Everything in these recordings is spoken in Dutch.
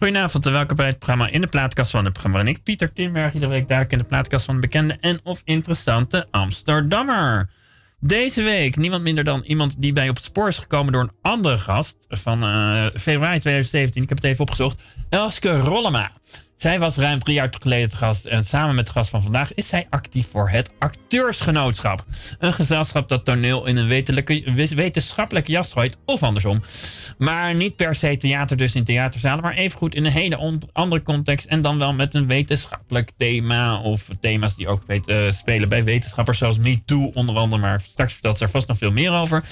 Goedenavond en welkom bij het programma In de Plaatkast van het programma. En ik, Pieter Timberg, iedere week duik in de plaatkast van de bekende en of interessante Amsterdammer. Deze week niemand minder dan iemand die bij op het spoor is gekomen door een andere gast van uh, februari 2017. Ik heb het even opgezocht. Elske Rollema. Zij was ruim drie jaar geleden gast en samen met de gast van vandaag is zij actief voor het Acteursgenootschap. Een gezelschap dat toneel in een wetenschappelijke jas gooit of andersom. Maar niet per se theater dus in theaterzalen, maar evengoed in een hele andere context en dan wel met een wetenschappelijk thema of thema's die ook weten, spelen bij wetenschappers zoals MeToo onder andere, maar straks vertelt ze er vast nog veel meer over.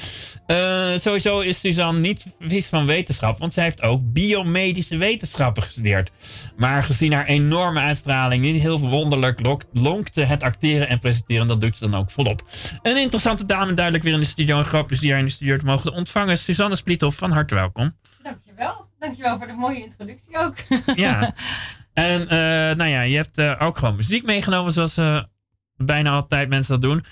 Uh, sowieso is Suzanne niet vies van wetenschap, want zij heeft ook biomedische wetenschappen gestudeerd. Maar gezien haar enorme uitstraling, niet heel verwonderlijk, lonkte het acteren en presenteren. Dat doet ze dan ook volop. Een interessante dame, duidelijk weer in de studio. Een groot plezier in de studio te mogen ontvangen. Suzanne Splithoff, van harte welkom. Dankjewel. Dankjewel voor de mooie introductie ook. Ja. En uh, nou ja, je hebt uh, ook gewoon muziek meegenomen, zoals uh, bijna altijd mensen dat doen.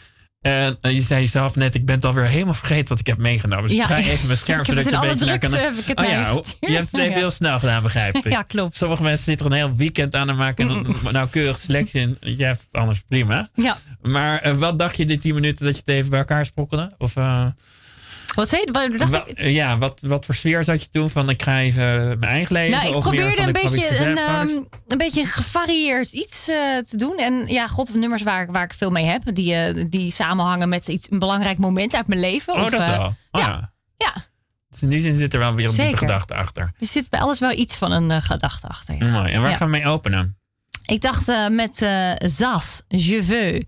En je zei zelf net, ik ben het alweer helemaal vergeten wat ik heb meegenomen. Dus ja, ik ga even mijn scherm ik een beetje naar kan... oh ja, je hebt het even heel snel gedaan, begrijp ik. Ja, klopt. Sommige mensen zitten er een heel weekend aan te maken en een nauwkeurig selectie. En jij hebt het anders prima. Ja. Maar uh, wat dacht je die tien minuten dat je het even bij elkaar sprokkelde? Of... Uh, wat zei je? Wat, ik? Ja, wat, wat voor sfeer zat je toen van ik ga even mijn eigen leven? Nou, ik probeerde een, beetje een, um, een beetje gevarieerd iets uh, te doen. En ja, god, nummers waar, waar ik veel mee heb. Die, uh, die samenhangen met iets, een belangrijk moment uit mijn leven. Oh, of, dat uh, wel. Oh, ja. ja. Dus in die zin zit er wel weer een diepe gedachte achter. Er zit bij alles wel iets van een gedachte achter. Ja. Mooi. En waar ja. gaan we mee openen? Ik dacht met Zas, Je veux.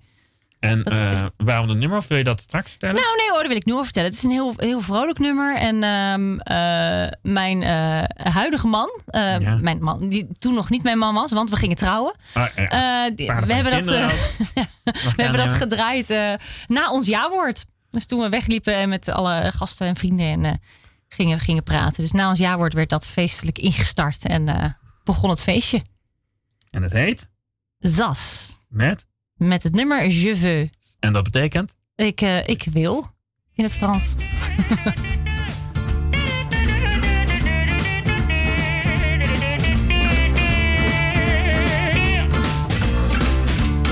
En uh, waarom het nummer? Of wil je dat straks vertellen? Nou, nee hoor, dat wil ik nu al vertellen. Het is een heel, heel vrolijk nummer. En um, uh, mijn uh, huidige man, ja. mijn man, die toen nog niet mijn man was, want we gingen trouwen. Ah, die, we hebben dat, we hebben dat gedraaid na ons jaarwoord. Dus toen we wegliepen en met alle gasten en vrienden en gingen, gingen praten. Dus na ons jaarwoord werd dat feestelijk ingestart en begon het feestje. En het heet? Zas. Met? Met het nummer Je veux. En dat betekent? Ik, uh, ik wil in het Frans.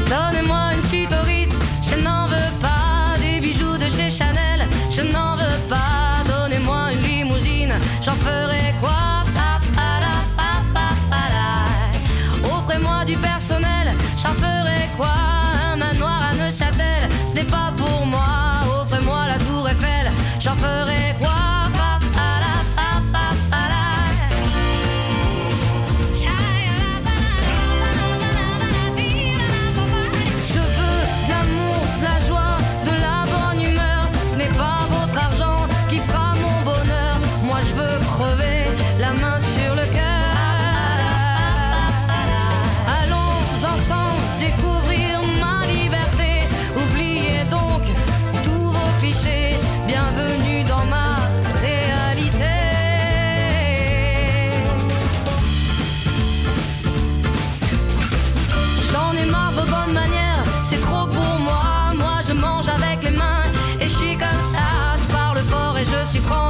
Donnez-moi une suite au Ritz, je n'en veux pas des bijoux de chez Chanel, je n'en veux pas. Donnez-moi une limousine, j'en ferai n'est pas pour moi. C'est trop pour moi. Moi je mange avec les mains et je suis comme ça. Je parle fort et je suis France.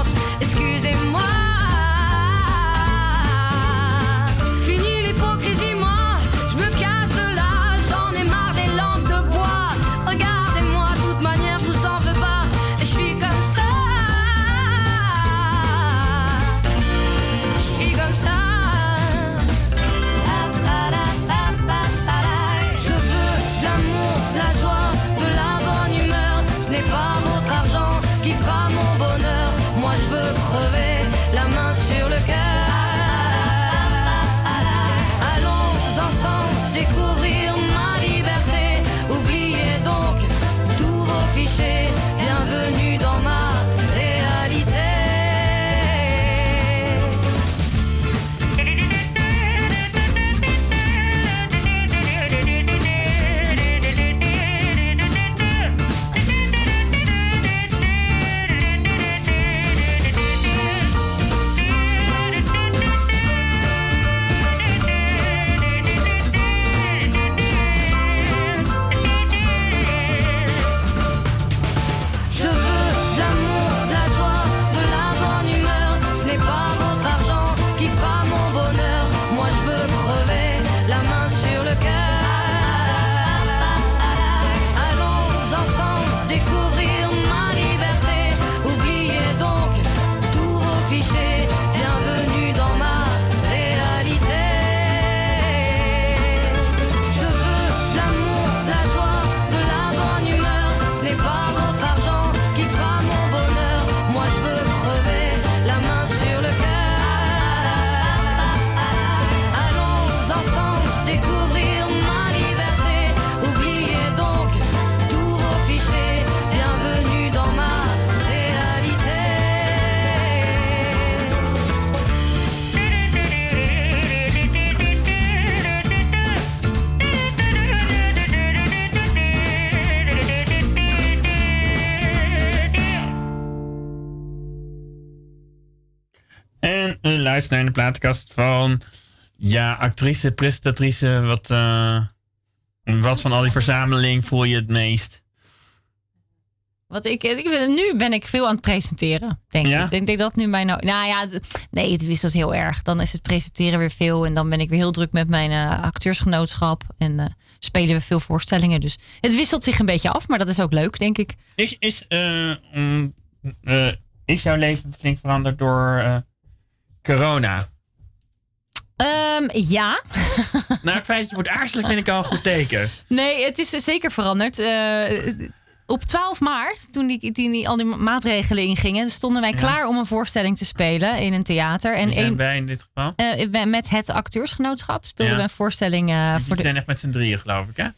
Everybody Luister naar de platenkast van... Ja, actrice, presentatrice. Wat, uh, wat van al die verzameling voel je het meest? Wat ik, ik nu ben ik veel aan het presenteren, denk ik. Ik denk dat nu mijn... Nou ja, nee, het wisselt heel erg. Dan is het presenteren weer veel. En dan ben ik weer heel druk met mijn uh, acteursgenootschap. En uh, spelen we veel voorstellingen. Dus het wisselt zich een beetje af. Maar dat is ook leuk, denk ik. Is, is, uh, is jouw leven flink veranderd door corona? Um, ja. nou, het feit dat je moet aarzelen vind ik al een goed teken. Nee, het is zeker veranderd. Uh, op 12 maart, toen die, die, die, al die maatregelen ingingen, stonden wij klaar om een voorstelling te spelen in een theater. En zijn een, wij in dit geval? Uh, met het acteursgenootschap speelden we een voorstelling. Uh, voor zijn echt met z'n drieën, geloof ik, hè?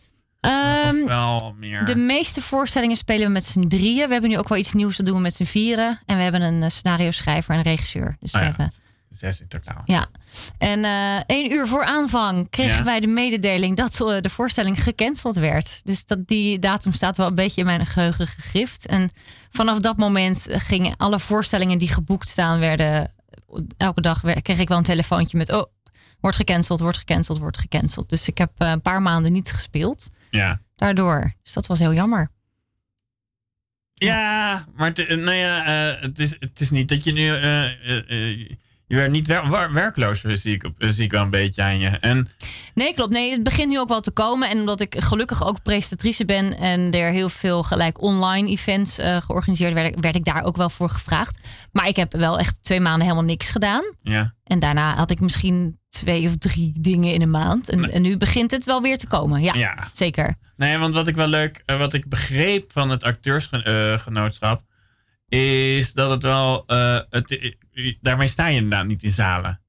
Um, wel meer. De meeste voorstellingen spelen we met z'n drieën. We hebben nu ook wel iets nieuws, dat doen we met z'n vieren. En we hebben een scenario schrijver en regisseur. Dus oh, we hebben Zes in totaal. Ja. En uh, één uur voor aanvang kregen wij de mededeling dat uh, de voorstelling gecanceld werd. Dus dat, die datum staat wel een beetje in mijn geheugen gegrift. En vanaf dat moment gingen alle voorstellingen die geboekt staan werden. Elke dag kreeg ik wel een telefoontje met: Oh, wordt gecanceld, wordt gecanceld, wordt gecanceld. Dus ik heb uh, een paar maanden niet gespeeld. Ja. Daardoor. Dus dat was heel jammer. Ja, maar nou ja, het, is, het is niet dat je nu je werd niet wer werkloos, zie ik, zie ik wel een beetje aan je. En... Nee, klopt. Nee, het begint nu ook wel te komen. En omdat ik gelukkig ook presentatrice ben en er heel veel gelijk online events uh, georganiseerd werden, werd ik daar ook wel voor gevraagd. Maar ik heb wel echt twee maanden helemaal niks gedaan. Ja. En daarna had ik misschien twee of drie dingen in een maand. En, en nu begint het wel weer te komen. Ja, ja, zeker. Nee, want wat ik wel leuk, uh, wat ik begreep van het acteursgenootschap, is dat het wel. Uh, het, daarmee sta je inderdaad niet in zalen.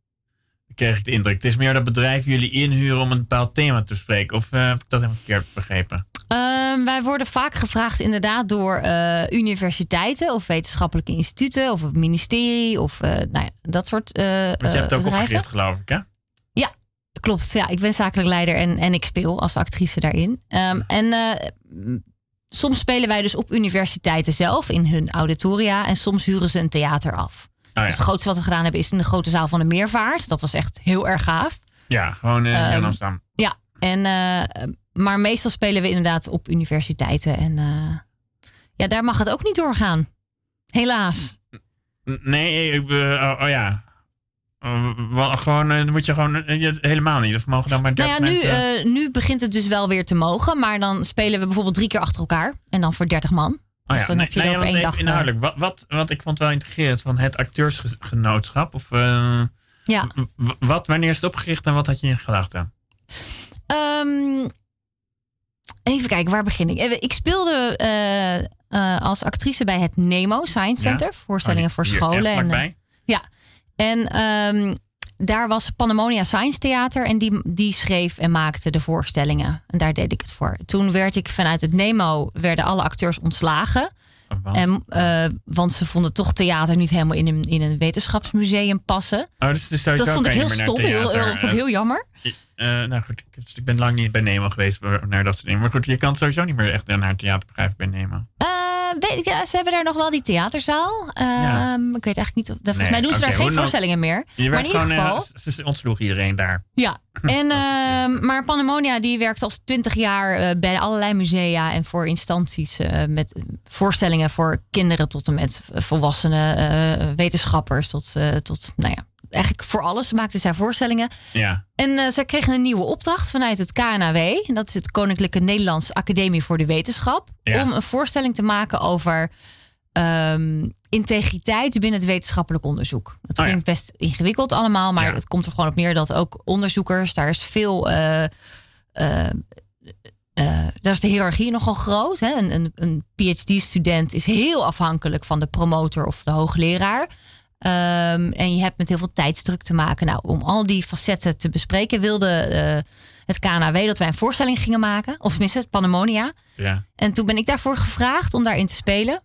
Kreeg ik de indruk. Het is meer dat bedrijven jullie inhuren om een bepaald thema te bespreken. Of uh, heb ik dat helemaal verkeerd begrepen? Uh, wij worden vaak gevraagd inderdaad door uh, universiteiten of wetenschappelijke instituten of het ministerie of uh, nou ja, dat soort uh, Want je hebt het ook opgericht geloof ik hè? Ja, klopt. Ja, ik ben zakelijk leider en, en ik speel als actrice daarin. Um, en soms spelen wij dus op universiteiten zelf in hun auditoria en soms huren ze een theater af. Oh, ja. Dus het grootste wat we gedaan hebben is in de grote zaal van de Meervaart. Dat was echt heel erg gaaf. Ja, gewoon in um, Amsterdam. Ja, en, uh, maar meestal spelen we inderdaad op universiteiten. En uh, ja, daar mag het ook niet doorgaan. Helaas. Nee, ik, uh, oh, oh, ja. gewoon, dan moet je gewoon helemaal niet. Of mogen dan maar nou ja, nu, uh, nu begint het dus wel weer te mogen. Maar dan spelen we bijvoorbeeld drie keer achter elkaar. En dan voor 30 man. Oh dus ja, dan nee, heb je nee, op één dag... Eh, inhoudelijk. Wat, wat, wat ik vond wel integreerd van het acteursgenootschap. Of, uh, ja. Wat, wanneer is het opgericht en wat had je in gedachten? Um, even kijken, waar begin ik? Ik speelde uh, als actrice bij het NEMO Science Center. Ja? Voorstellingen oh, voor scholen. En, ja, en um, daar was Pandemonia Science Theater en die, die schreef en maakte de voorstellingen. En daar deed ik het voor. Toen werd ik vanuit het Nemo, werden alle acteurs ontslagen. Oh, en, uh, want ze vonden toch theater niet helemaal in een, in een wetenschapsmuseum passen. Oh, dus dat vond ik heel stom, heel, heel, vond ik heel jammer. Uh, nou goed, ik ben lang niet bij Nemo geweest naar dat soort dingen. Maar goed, je kan sowieso niet meer echt naar theater begrijpen bij Nemo. Uh, ja, ze hebben daar nog wel die theaterzaal. Ja. Ehm, ik weet eigenlijk niet. Of, volgens nee, mij doen ze daar geen voorstellingen meer. Je maar in ieder gewoon, geval. Uh, ze ontsloeg iedereen daar. Ja. En, uh, maar Pandemonia die werkt al twintig jaar bij allerlei musea en voor instanties met voorstellingen voor kinderen tot en met volwassenen, wetenschappers tot, tot nou ja, eigenlijk voor alles maakten zij voorstellingen. Ja. En uh, zij kregen een nieuwe opdracht vanuit het KNAW. En dat is het Koninklijke Nederlands Academie voor de Wetenschap. Om een voorstelling te maken over um, integriteit binnen het wetenschappelijk onderzoek. Dat oh klinkt best ingewikkeld allemaal. Maar het komt er gewoon op neer dat ook onderzoekers... daar is veel... Uh, uh, daar is de hiërarchie nogal groot. Hè? Een, een, een PhD-student is heel afhankelijk van de promotor of de hoogleraar. Um, en je hebt met heel veel tijdsdruk te maken. Nou, om al die facetten te bespreken, wilde uh, het KNAW dat wij een voorstelling gingen maken. Of tenminste, het Pandemonia. Ja. En toen ben ik daarvoor gevraagd om daarin te spelen.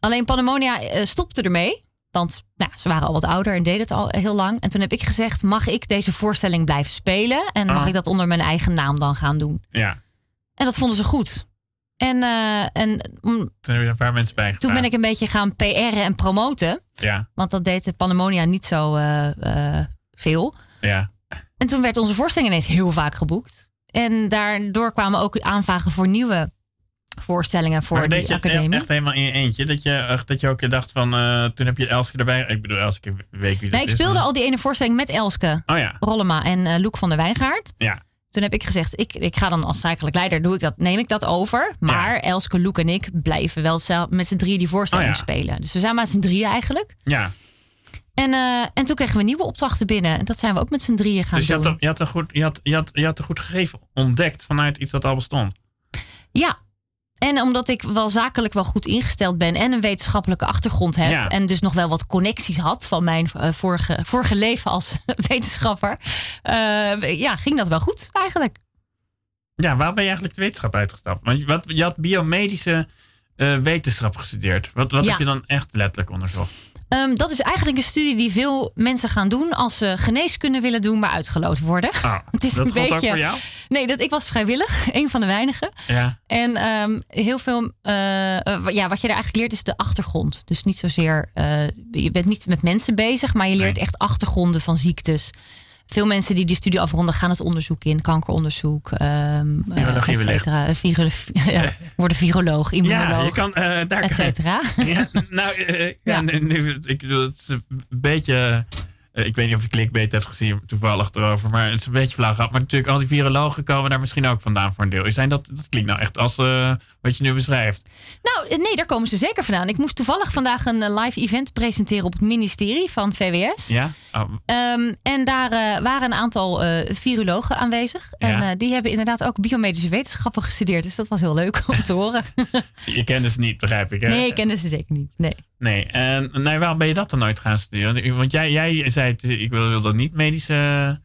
Alleen Pandemonia uh, stopte ermee. Want nou, ze waren al wat ouder en deden het al heel lang. En toen heb ik gezegd: mag ik deze voorstelling blijven spelen? En mag ah. ik dat onder mijn eigen naam dan gaan doen? Ja. En dat vonden ze goed. En, uh, en toen heb je een paar mensen bij Toen ben ik een beetje gaan PR'en en promoten. Ja. Want dat deed de Pandemonia niet zo uh, veel. Ja. En toen werd onze voorstelling ineens heel vaak geboekt. En daardoor kwamen ook aanvragen voor nieuwe voorstellingen voor maar die deed je academie. echt helemaal in je eentje? Dat je, dat je ook dacht van, uh, toen heb je Elske erbij. Ik bedoel, Elske weet wie dat nee, ik speelde al die ene voorstelling met Elske oh, ja. Rollema en uh, Loek van der Wijngaard. Ja. Toen heb ik gezegd, ik, ik ga dan als zakelijk leider, doe ik dat, neem ik dat over. Maar ja. Elske, Loek en ik blijven wel met z'n drieën die voorstelling oh, ja. spelen. Dus we zijn met z'n drieën eigenlijk. Ja. En, uh, en toen kregen we nieuwe opdrachten binnen. En dat zijn we ook met z'n drieën gaan dus je doen. Had, je, had een goed, je, had, je, had, je had een goed gegeven ontdekt vanuit iets wat al bestond. Ja, en omdat ik wel zakelijk wel goed ingesteld ben en een wetenschappelijke achtergrond heb. Ja. En dus nog wel wat connecties had van mijn uh, vorige, vorige leven als wetenschapper. Uh, ja, ging dat wel goed eigenlijk. Ja, waar ben je eigenlijk de wetenschap uitgestapt? Want wat, je had biomedische uh, wetenschap gestudeerd. Wat, wat Ja. heb je dan echt letterlijk onderzocht? Um, dat is eigenlijk een studie die veel mensen gaan doen als ze geneeskunde willen doen, maar uitgeloot worden. Ah, Het is dat een gold ook beetje- voor jou? Nee, dat, ik was vrijwillig, een van de weinigen. Ja. En ehm, heel veel, eh, eh, ja, wat je er eigenlijk leert is de achtergrond. Dus niet zozeer, eh, je bent niet met mensen bezig, maar je leert Nee. echt achtergronden van ziektes. Veel mensen die die studie afronden gaan het onderzoek in, kankeronderzoek, eh, Virologie et cetera. Virolo- ja, worden viroloog, immunoloog, Ja, je kan eh daar et cetera. Ja, nou, eh, ja, Ja. Nu, nu- ik bedoel, het is een beetje. eh, ik weet niet of je clickbait hebt gezien, toevallig erover, maar het is een beetje flauw gehad. Maar natuurlijk, al die virologen komen daar misschien ook vandaan voor een deel. Zijn dat, dat klinkt nou echt als eh, wat je nu beschrijft. Nou, eh, nee, daar komen ze zeker vandaan. Ik moest toevallig vandaag een eh, live event presenteren op het ministerie van VWS. Ja? Oh, Ehm, en daar eh, waren een aantal eh, virologen aanwezig. En eh, die hebben inderdaad ook biomedische wetenschappen gestudeerd. Dus dat was heel leuk om te horen. je kende ze niet, begrijp ik. Hè? nee, ik kende ze zeker niet. Nee. Nee, en nee, waarom ben je dat dan nooit gaan studeren? Want jij, jij zei, ik wil, wil dat niet medische...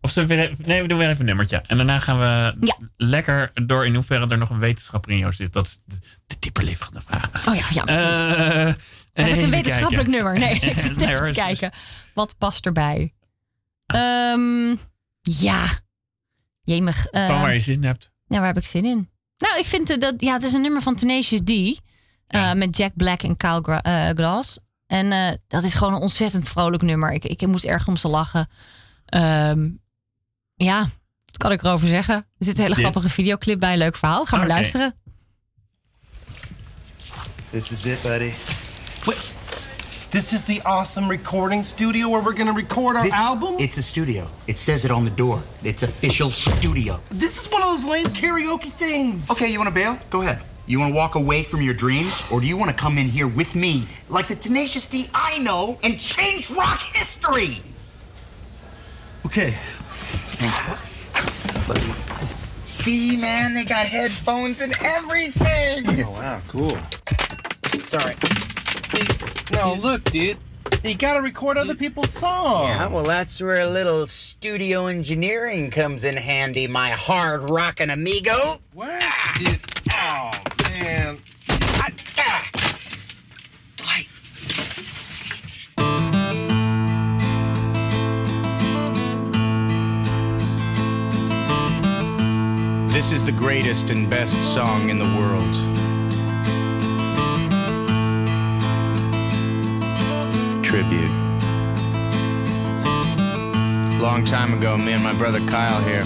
Of we weer even, nee, we doen weer even een nummertje. En daarna gaan we Ja. lekker door in hoeverre er nog een wetenschapper in jou zit. Dat is de, de dieperliggende vraag. Oh ja, ja precies. Heb ik een wetenschappelijk kijken. nummer? Nee, ik zit even te kijken. Wat past erbij? Ehm, ja. Jemig. eh, Gewoon waar je zin in hebt. ja, waar heb ik zin in? Nou, ik vind eh, dat... Ja, het is een nummer van Tenacious D. eh, Ja. Met Jack Black en Kyle Gra- eh, Glass. En eh, dat is gewoon een ontzettend vrolijk nummer. Ik, ik moest erg om ze lachen. Ehm, ja, wat kan ik erover zeggen? Er zit een hele Dit. grappige videoclip bij. Een leuk verhaal. Gaan we Oké. luisteren. This is it, buddy. This is the awesome recording studio where we're gonna record our This- album? It's a studio. It says it on the door. It's official studio. This is one of those lame karaoke things. Okay, you want to bail? Go ahead. You want to walk away from your dreams, or do you want to come in here with me, like the tenacious D I know, and change rock history? Okay. See, man, they got headphones and everything. Oh, wow, cool. Sorry. See, no, look, dude. You gotta record other people's songs. Yeah, well, that's where a little studio engineering comes in handy, my hard rockin' amigo. What? Dude. Oh, man. Ah, ah. Light. This is the greatest and best song in the world. Tribute. Long time ago, me and my brother Kyle here.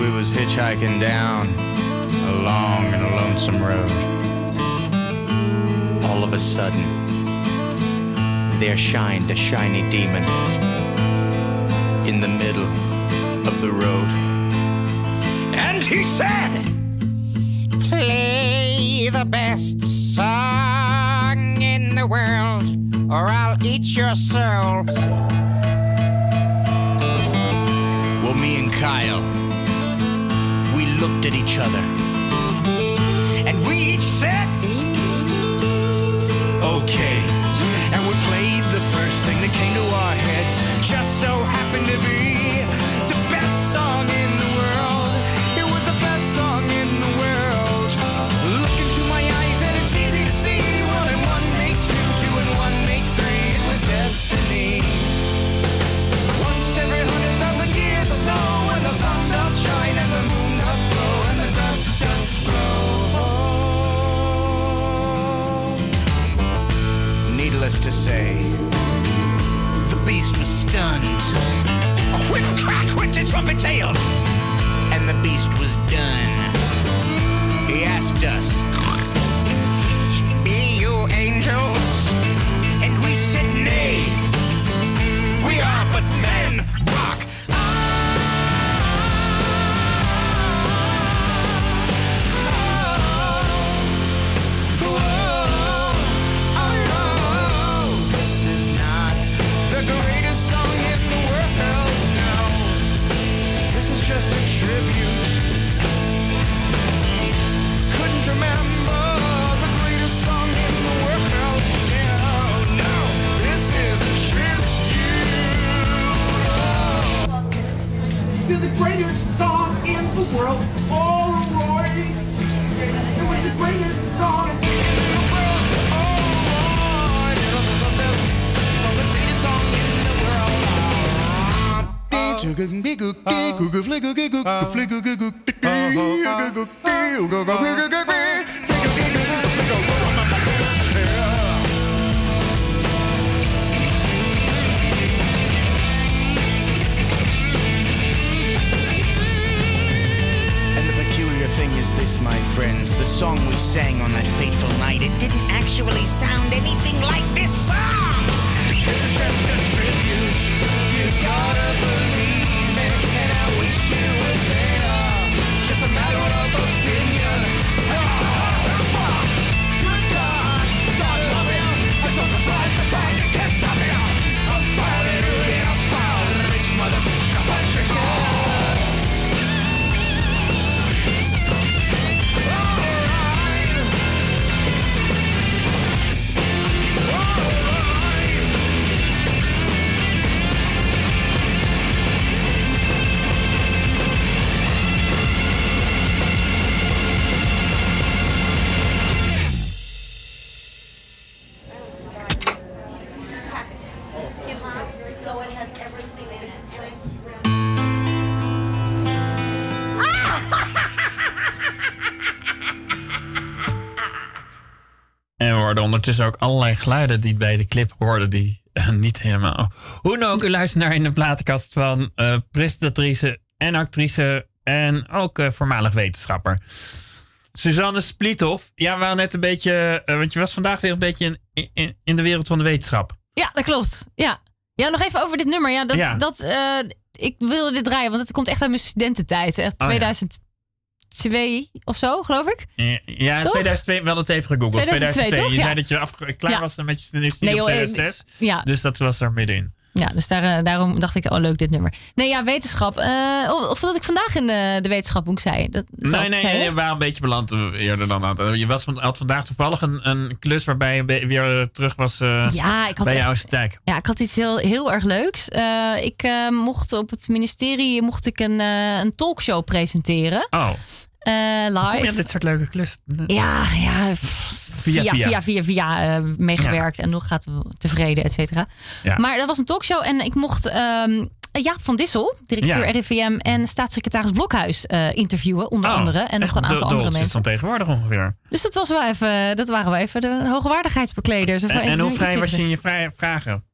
We was hitchhiking down a long and a lonesome road. All of a sudden, there shined a shiny demon in the middle of the road. And he said, Play the best song world, or I'll eat your soul. Well, me and Kyle, we looked at each other, to say. The beast was stunned. A whip crack went his trumpet tail, and the beast was. Ondertussen ook allerlei geluiden die bij de clip hoorden die eh, niet helemaal. Hoe dan ook, u luistert naar in de platenkast van eh, presentatrice en actrice en ook eh, voormalig wetenschapper. Suzanne Splithoff. Ja, we waren net een beetje, want je was vandaag weer een beetje in, in, in de wereld van de wetenschap. Ja, dat klopt. Ja. ja, nog even over dit nummer. Ja, dat, Ja. dat, ik wilde dit draaien, want het komt echt uit mijn studententijd. Echt Oh, ja. 2002 of zo, geloof ik. Ja, Ja, in Toch? 2002, wel het even gegoogeld. 2002, toch? Je Ja. zei dat je af, klaar Ja. was met je studie Nee, op joh, eh, 2006. Ja, Dus dat was er middenin. Ja dus daar, eh, daarom dacht ik, oh leuk dit nummer. Nee, ja, wetenschap. eh, of, of dat ik vandaag in de, de wetenschapboek zei. Dat, dat Nee, zat, nee, zei nee, je? we waren een beetje beland eh, eerder dan dat. Je was van, had vandaag toevallig een, een klus waarbij je weer terug was eh, Ja, ik had bij echt- jouw stijk. Ja, ik had iets heel, heel erg leuks. Eh, ik eh, mocht op het ministerie mocht ik een, eh, een talkshow presenteren. Oh, eh, live. kom je op dit soort leuke klus? Ja, ja. Via, via, via, via, eh, meegewerkt en nog gaat tevreden, et cetera. Ja. Maar dat was een talkshow en ik mocht ehm Jaap van Dissel, directeur Ja. RIVM en staatssecretaris Blokhuis eh, interviewen, onder Oh, andere. En nog een aantal de andere mensen. van tegenwoordig ongeveer. Dus dat, was wel even, dat waren wel even de hoogwaardigheidsbekleders. En, en hoe vrij was je in je vrij vragen?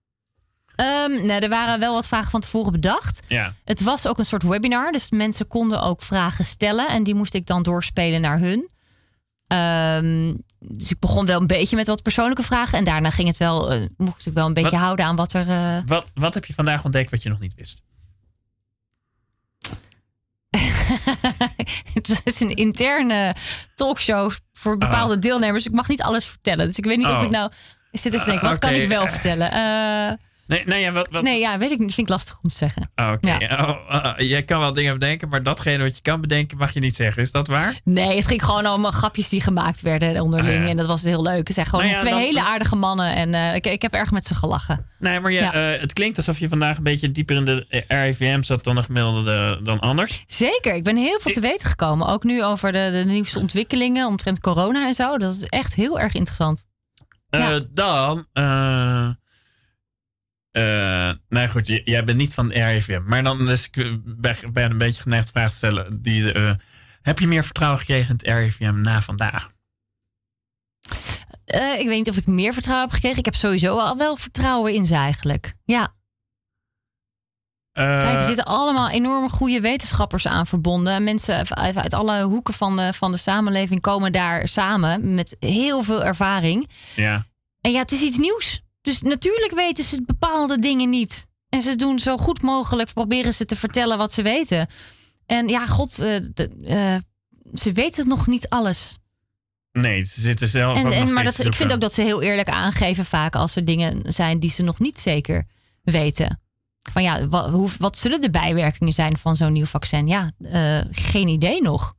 Ehm, nee, er waren wel wat vragen van tevoren bedacht. Ja. Het was ook een soort webinar, dus mensen konden ook vragen stellen. En die moest ik dan doorspelen naar hun. Ehm, dus ik begon wel een beetje met wat persoonlijke vragen. En daarna ging het wel, eh, moest ik wel een beetje Wat- houden aan wat er... eh, Wat, wat heb je vandaag ontdekt wat je nog niet wist? het is een interne talkshow voor bepaalde deelnemers. Ik mag niet alles vertellen. Dus ik weet niet of Oh. ik nou... Ik zit even wat kan ik wel vertellen? Eh, Nee, nee, ja, wat, wat, nee, ja, weet ik niet. Vind ik lastig om te zeggen. Oh, Oké, Ja. Oh, oh, jij kan wel dingen bedenken, maar datgene wat je kan bedenken mag je niet zeggen. Is dat waar? Nee, het ging gewoon om grapjes die gemaakt werden onderling. Ah, ja. En dat was heel leuk. Het zijn gewoon Nou ja, twee dan- hele aardige mannen. En eh, ik, ik heb erg met ze gelachen. Nee, maar je, Ja. eh, het klinkt alsof je vandaag een beetje dieper in de RIVM zat dan de gemiddelde dan anders. Zeker, ik ben heel veel te weten gekomen. Ook nu over de, de nieuwste ontwikkelingen omtrent corona en zo. Dat is echt heel erg interessant. Eh. Dan, eh, nou goed, jij bent niet van de RIVM. Maar dan dus ik ben, ben een beetje geneigd vragen te stellen. Die, eh, heb je meer vertrouwen gekregen in het RIVM na vandaag? Eh, ik weet niet of ik meer vertrouwen heb gekregen. Ik heb sowieso al wel vertrouwen in ze eigenlijk. Ja. Kijk, er zitten allemaal enorme goede wetenschappers aan verbonden. Mensen uit, uit alle hoeken van de, van de samenleving komen daar samen met heel veel ervaring. Ja. En ja, het is iets nieuws. Dus natuurlijk weten ze bepaalde dingen niet. En ze doen zo goed mogelijk, proberen ze te vertellen wat ze weten. En ja, god, eh, de- eh, ze weten nog niet alles. Nee, ze zitten zelf En, en, maar dat, ik vind ook dat ze heel eerlijk aangeven vaak als er dingen zijn die ze nog niet zeker weten. Van ja, wat, hoe, wat zullen de bijwerkingen zijn van zo'n nieuw vaccin? Ja, eh, geen idee nog.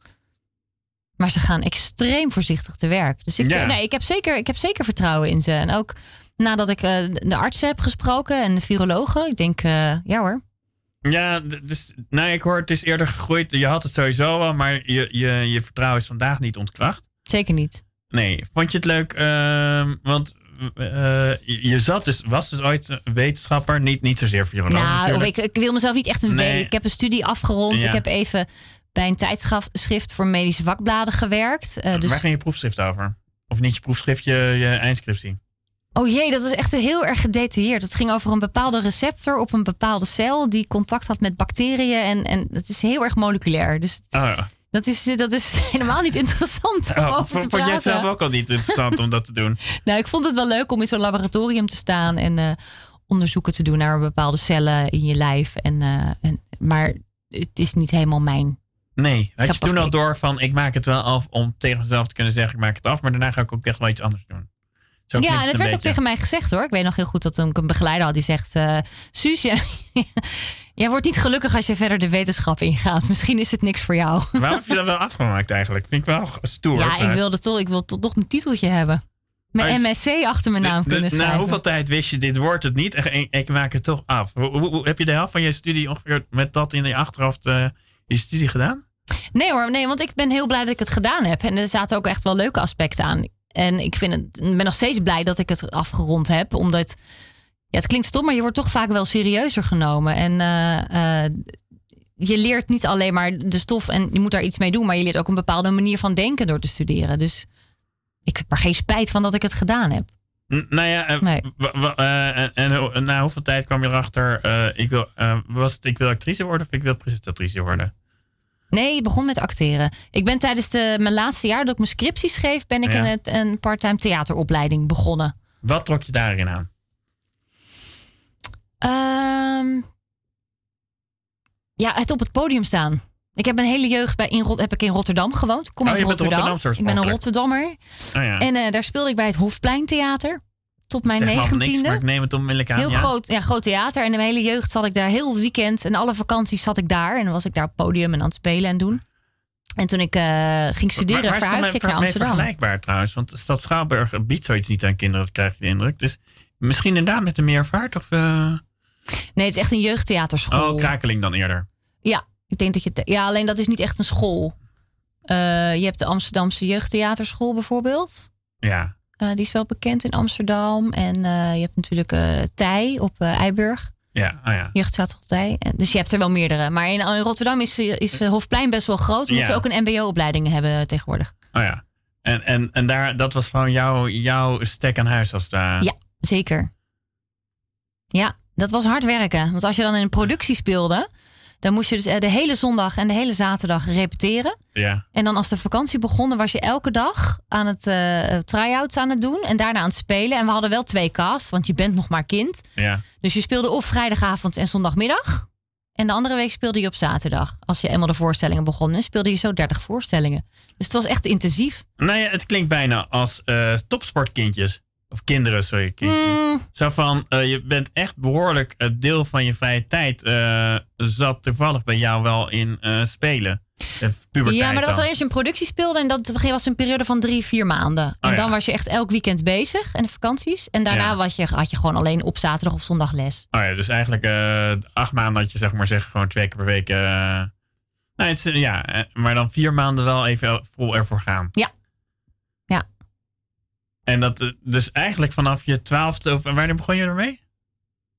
Maar ze gaan extreem voorzichtig te werk. Dus ik, Ja. nee, ik, heb zeker, ik heb zeker vertrouwen in ze. En ook nadat ik eh, de artsen heb gesproken en de virologen. Ik denk, eh, ja hoor. Ja, dus, nou, ik hoor het is eerder gegroeid. Je had het sowieso al, maar je, je, je vertrouwen is vandaag niet ontkracht. Zeker niet. Nee, vond je het leuk? Ehm, want eh, je zat dus, was dus ooit een wetenschapper, niet, niet zozeer viroloog Nou, ik, ik wil mezelf niet echt een Nee. Ik heb een studie afgerond. Ja. Ik heb even bij een tijdschrift voor medische vakbladen gewerkt. Dus Waar ging je proefschrift over? Of niet je proefschrift, je, je eindscriptie? Oh jee, dat was echt heel erg gedetailleerd. Het ging over een bepaalde receptor op een bepaalde cel die contact had met bacteriën. En, en het is heel erg moleculair. Dus Oh, ja. dat is, dat is helemaal niet interessant om Oh, over te vond jij het zelf ook al niet interessant om dat te doen? Nou, ik vond het wel leuk om in zo'n laboratorium te staan en eh, onderzoeken te doen naar bepaalde cellen in je lijf. En, eh, en, maar het is niet helemaal mijn. Nee, had je toen al door van ik maak het wel af om tegen mezelf te kunnen zeggen ik maak het af, maar daarna ga ik ook echt wel iets anders doen. Ja, en een werd ook tegen mij gezegd hoor. Ik weet nog heel goed dat toen ik een begeleider had die zegt: eh Suus, jij- wordt niet gelukkig als je verder de wetenschap ingaat. Misschien is het niks voor jou. Waarom heb je dat wel afgemaakt eigenlijk? Vind ik wel stoer. Ja, ik wilde toch, ik wil toch nog mijn titeltje hebben. Mijn MSC achter mijn naam De- kunnen de- schrijven. Na hoeveel tijd wist je, dit wordt het niet? En, ik maak het toch af. Hoe, hoe- hoe- heb je de helft van je studie ongeveer met dat in je achterhoofd eh, je studie gedaan? Nee hoor, nee, want ik ben heel blij dat ik het gedaan heb. En er zaten ook echt wel leuke aspecten aan. En ik vind het, ben nog steeds blij dat ik het afgerond heb. Omdat, ja, het klinkt stom, maar je wordt toch vaak wel serieuzer genomen. En eh, eh, je leert niet alleen maar de stof en je moet daar iets mee doen. Maar je leert ook een bepaalde manier van denken door te studeren. Dus ik heb er geen spijt van dat ik het gedaan heb. N- nou ja, eh, Nee. en, en na hoeveel tijd kwam je erachter? ik, wil, was het ik wil actrice worden of ik wil presentatrice worden? Nee, ik begon met acteren. Ik ben tijdens de, mijn laatste jaar dat ik mijn scriptie schreef, ben ik Ja. in het, een parttime theateropleiding begonnen. Wat trok je daarin aan? Ehm, ja, het op het podium staan. Ik heb mijn hele jeugd bij in, heb ik in Rotterdam gewoond. Kom Oh, uit je Rotterdam. Ik ben een. Rotterdammer. Oh ja. En eh, daar speelde ik bij het Hofpleintheater. Tot mijn maar ik negentiende. neem het onmiddellijk aan. Heel ja. groot, ja, groot theater. En de hele jeugd zat ik daar. Heel het weekend en alle vakanties zat ik daar. En dan was ik daar op het podium en aan het spelen en doen. En toen ik eh, ging studeren, Maar verhuisde ik naar Amsterdam. vergelijkbaar trouwens? Want de stad Schouwburg biedt zoiets niet aan kinderen, dat krijg je de indruk. Dus misschien inderdaad met een meervaart of... eh, Nee, het is echt een jeugdtheaterschool. Oh, krakeling dan eerder. Ja, ik denk dat je. Ja, alleen dat is niet echt een school. Eh, je hebt de Amsterdamse Jeugdtheaterschool bijvoorbeeld. Ja. Eh, die is wel bekend in Amsterdam. En eh, je hebt natuurlijk eh Tij op Eiburg. Ja, oh ja. Jeugdtheater Tij. En- Dus je hebt er wel meerdere. Maar in, in Rotterdam is, is Hofplein best wel groot. Omdat Ja. ze ook een mbo-opleiding hebben tegenwoordig. Oh ja. En, en, en daar, dat was gewoon jouw, jouw stek aan huis als daar. Ja, zeker. Ja, dat was hard werken. Want als je dan in een productie speelde... dan moest je dus eh, de hele zondag en de hele zaterdag repeteren. Ja. En dan als de vakantie begon, was je elke dag aan het eh try-outs aan het doen. En daarna aan het spelen. En we hadden wel twee casts, want je bent nog maar kind. Ja. Dus je speelde of vrijdagavond en zondagmiddag. En de andere week speelde je op zaterdag. Als je eenmaal de voorstellingen begon, speelde je zo 30 voorstellingen. Dus het was echt intensief. Nou ja, het klinkt bijna als eh, topsportkindjes. Of kinderen, sorry. Mm, Zo van, eh, je bent echt behoorlijk het deel van je vrije tijd eh, zat toevallig bij jou wel in eh, spelen. Eh, ja, maar dat was als je een productie speelde. En dat was een periode van drie, vier maanden. En Oh ja. dan was je echt elk weekend bezig. En de vakanties. En daarna Ja. was je, had je gewoon alleen op zaterdag of zondag les. Oh ja, dus eigenlijk eh, acht maanden had je zeg maar zeggen gewoon twee keer per week. eh, nee, het is, ja, eh, maar dan vier maanden wel even vol ervoor gaan. Ja. En dat eh, dus eigenlijk vanaf je twaalfde, of wanneer begon je ermee?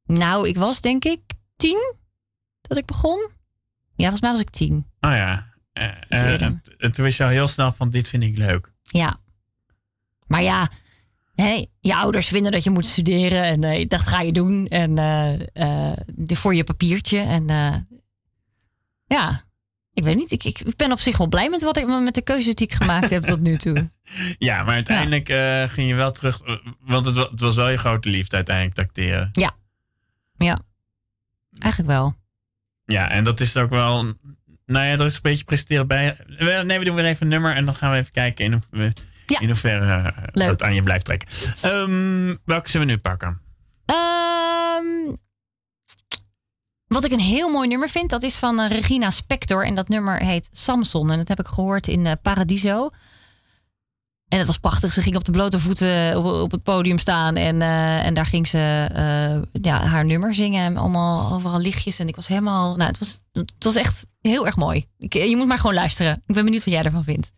Nou, ik was denk ik tien dat ik begon. Ja, volgens mij was ik tien. Oh ja. Eh, Iets eh, eerder. en toen wist je al heel snel van dit vind ik leuk. Ja. Maar ja, Hey, je ouders vinden dat je moet studeren en eh, dat ga je doen. En eh, eh, voor je papiertje. En eh, ja, ik weet niet. Ik, ik ben op zich wel blij met, wat ik, met de keuzes die ik gemaakt heb tot nu toe. Ja, maar uiteindelijk eh, ging je wel terug. eh, Want het, het was wel je grote liefde uiteindelijk, tacteren. Ja. Ja, eigenlijk wel. Ja, en dat is ook wel. Nou ja, er is een beetje presteren bij. We- Nee, we doen weer even een nummer en dan gaan we even kijken in, Ja. in hoeverre eh, dat aan je blijft trekken. Ehm, welke zullen we nu pakken? Ehm, wat ik een heel mooi nummer vind, dat is van eh, Regina Spector. En dat nummer heet Samson. En dat heb ik gehoord in eh, Paradiso. En het was prachtig. Ze ging op de blote voeten op, op het podium staan. En, eh, en daar ging ze eh, ja, haar nummer zingen. En allemaal overal lichtjes. En ik was helemaal... Nou, het was, het was echt heel erg mooi. Je moet maar gewoon luisteren. Ik ben benieuwd wat jij ervan vindt.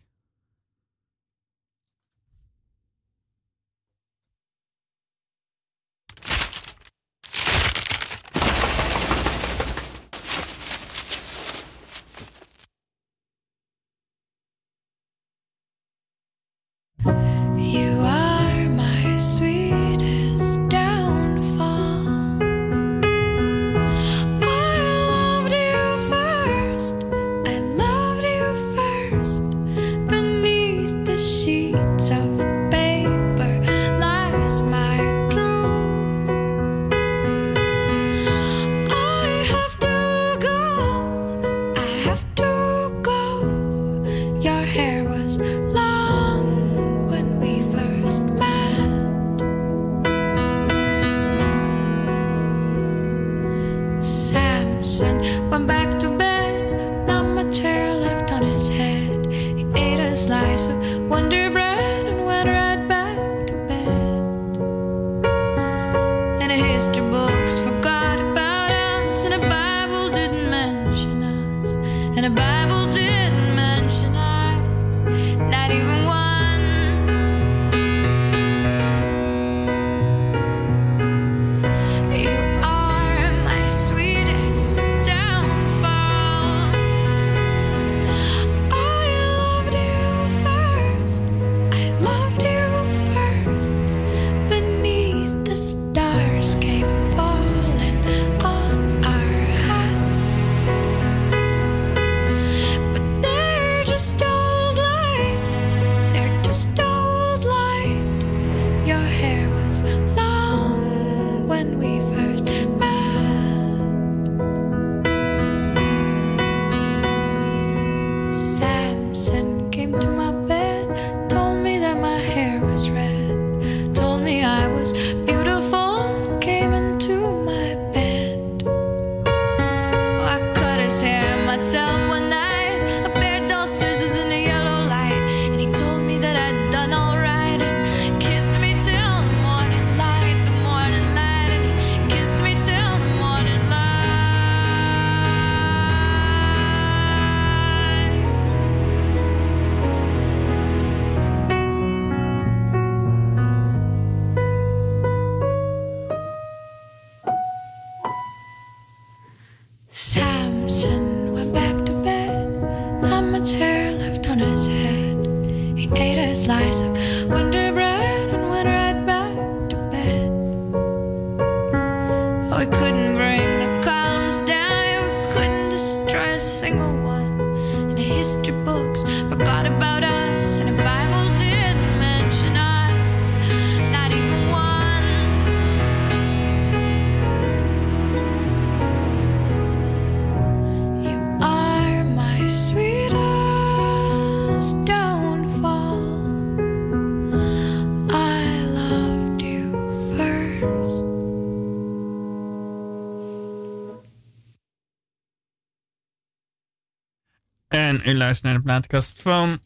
En u luistert naar de platenkast van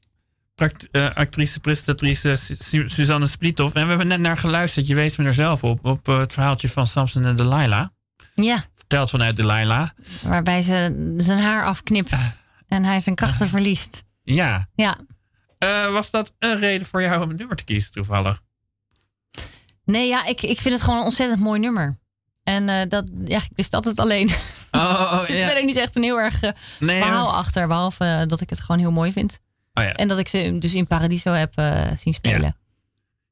eh, actrice, presentatrice Su- Su- Suzanne Splithoff. En we hebben net naar geluisterd. Je wees me er zelf op. Op eh, het verhaaltje van Samson en Delilah. Ja, Verteld vanuit Delilah. waarbij ze zijn haar afknipt en hij zijn krachten verliest. Ja. Ja. Eh, was dat een reden voor jou om een nummer te kiezen toevallig? Nee, ja, ik, ik vind het gewoon een ontzettend mooi nummer. En eh, dat, ja, dus dat het alleen. Oh, er zit ja. verder niet echt een heel erg eh, Nee, verhaal achter. Behalve eh, dat ik het gewoon heel mooi vind. Oh ja. En dat ik ze dus in Paradiso heb eh, zien spelen.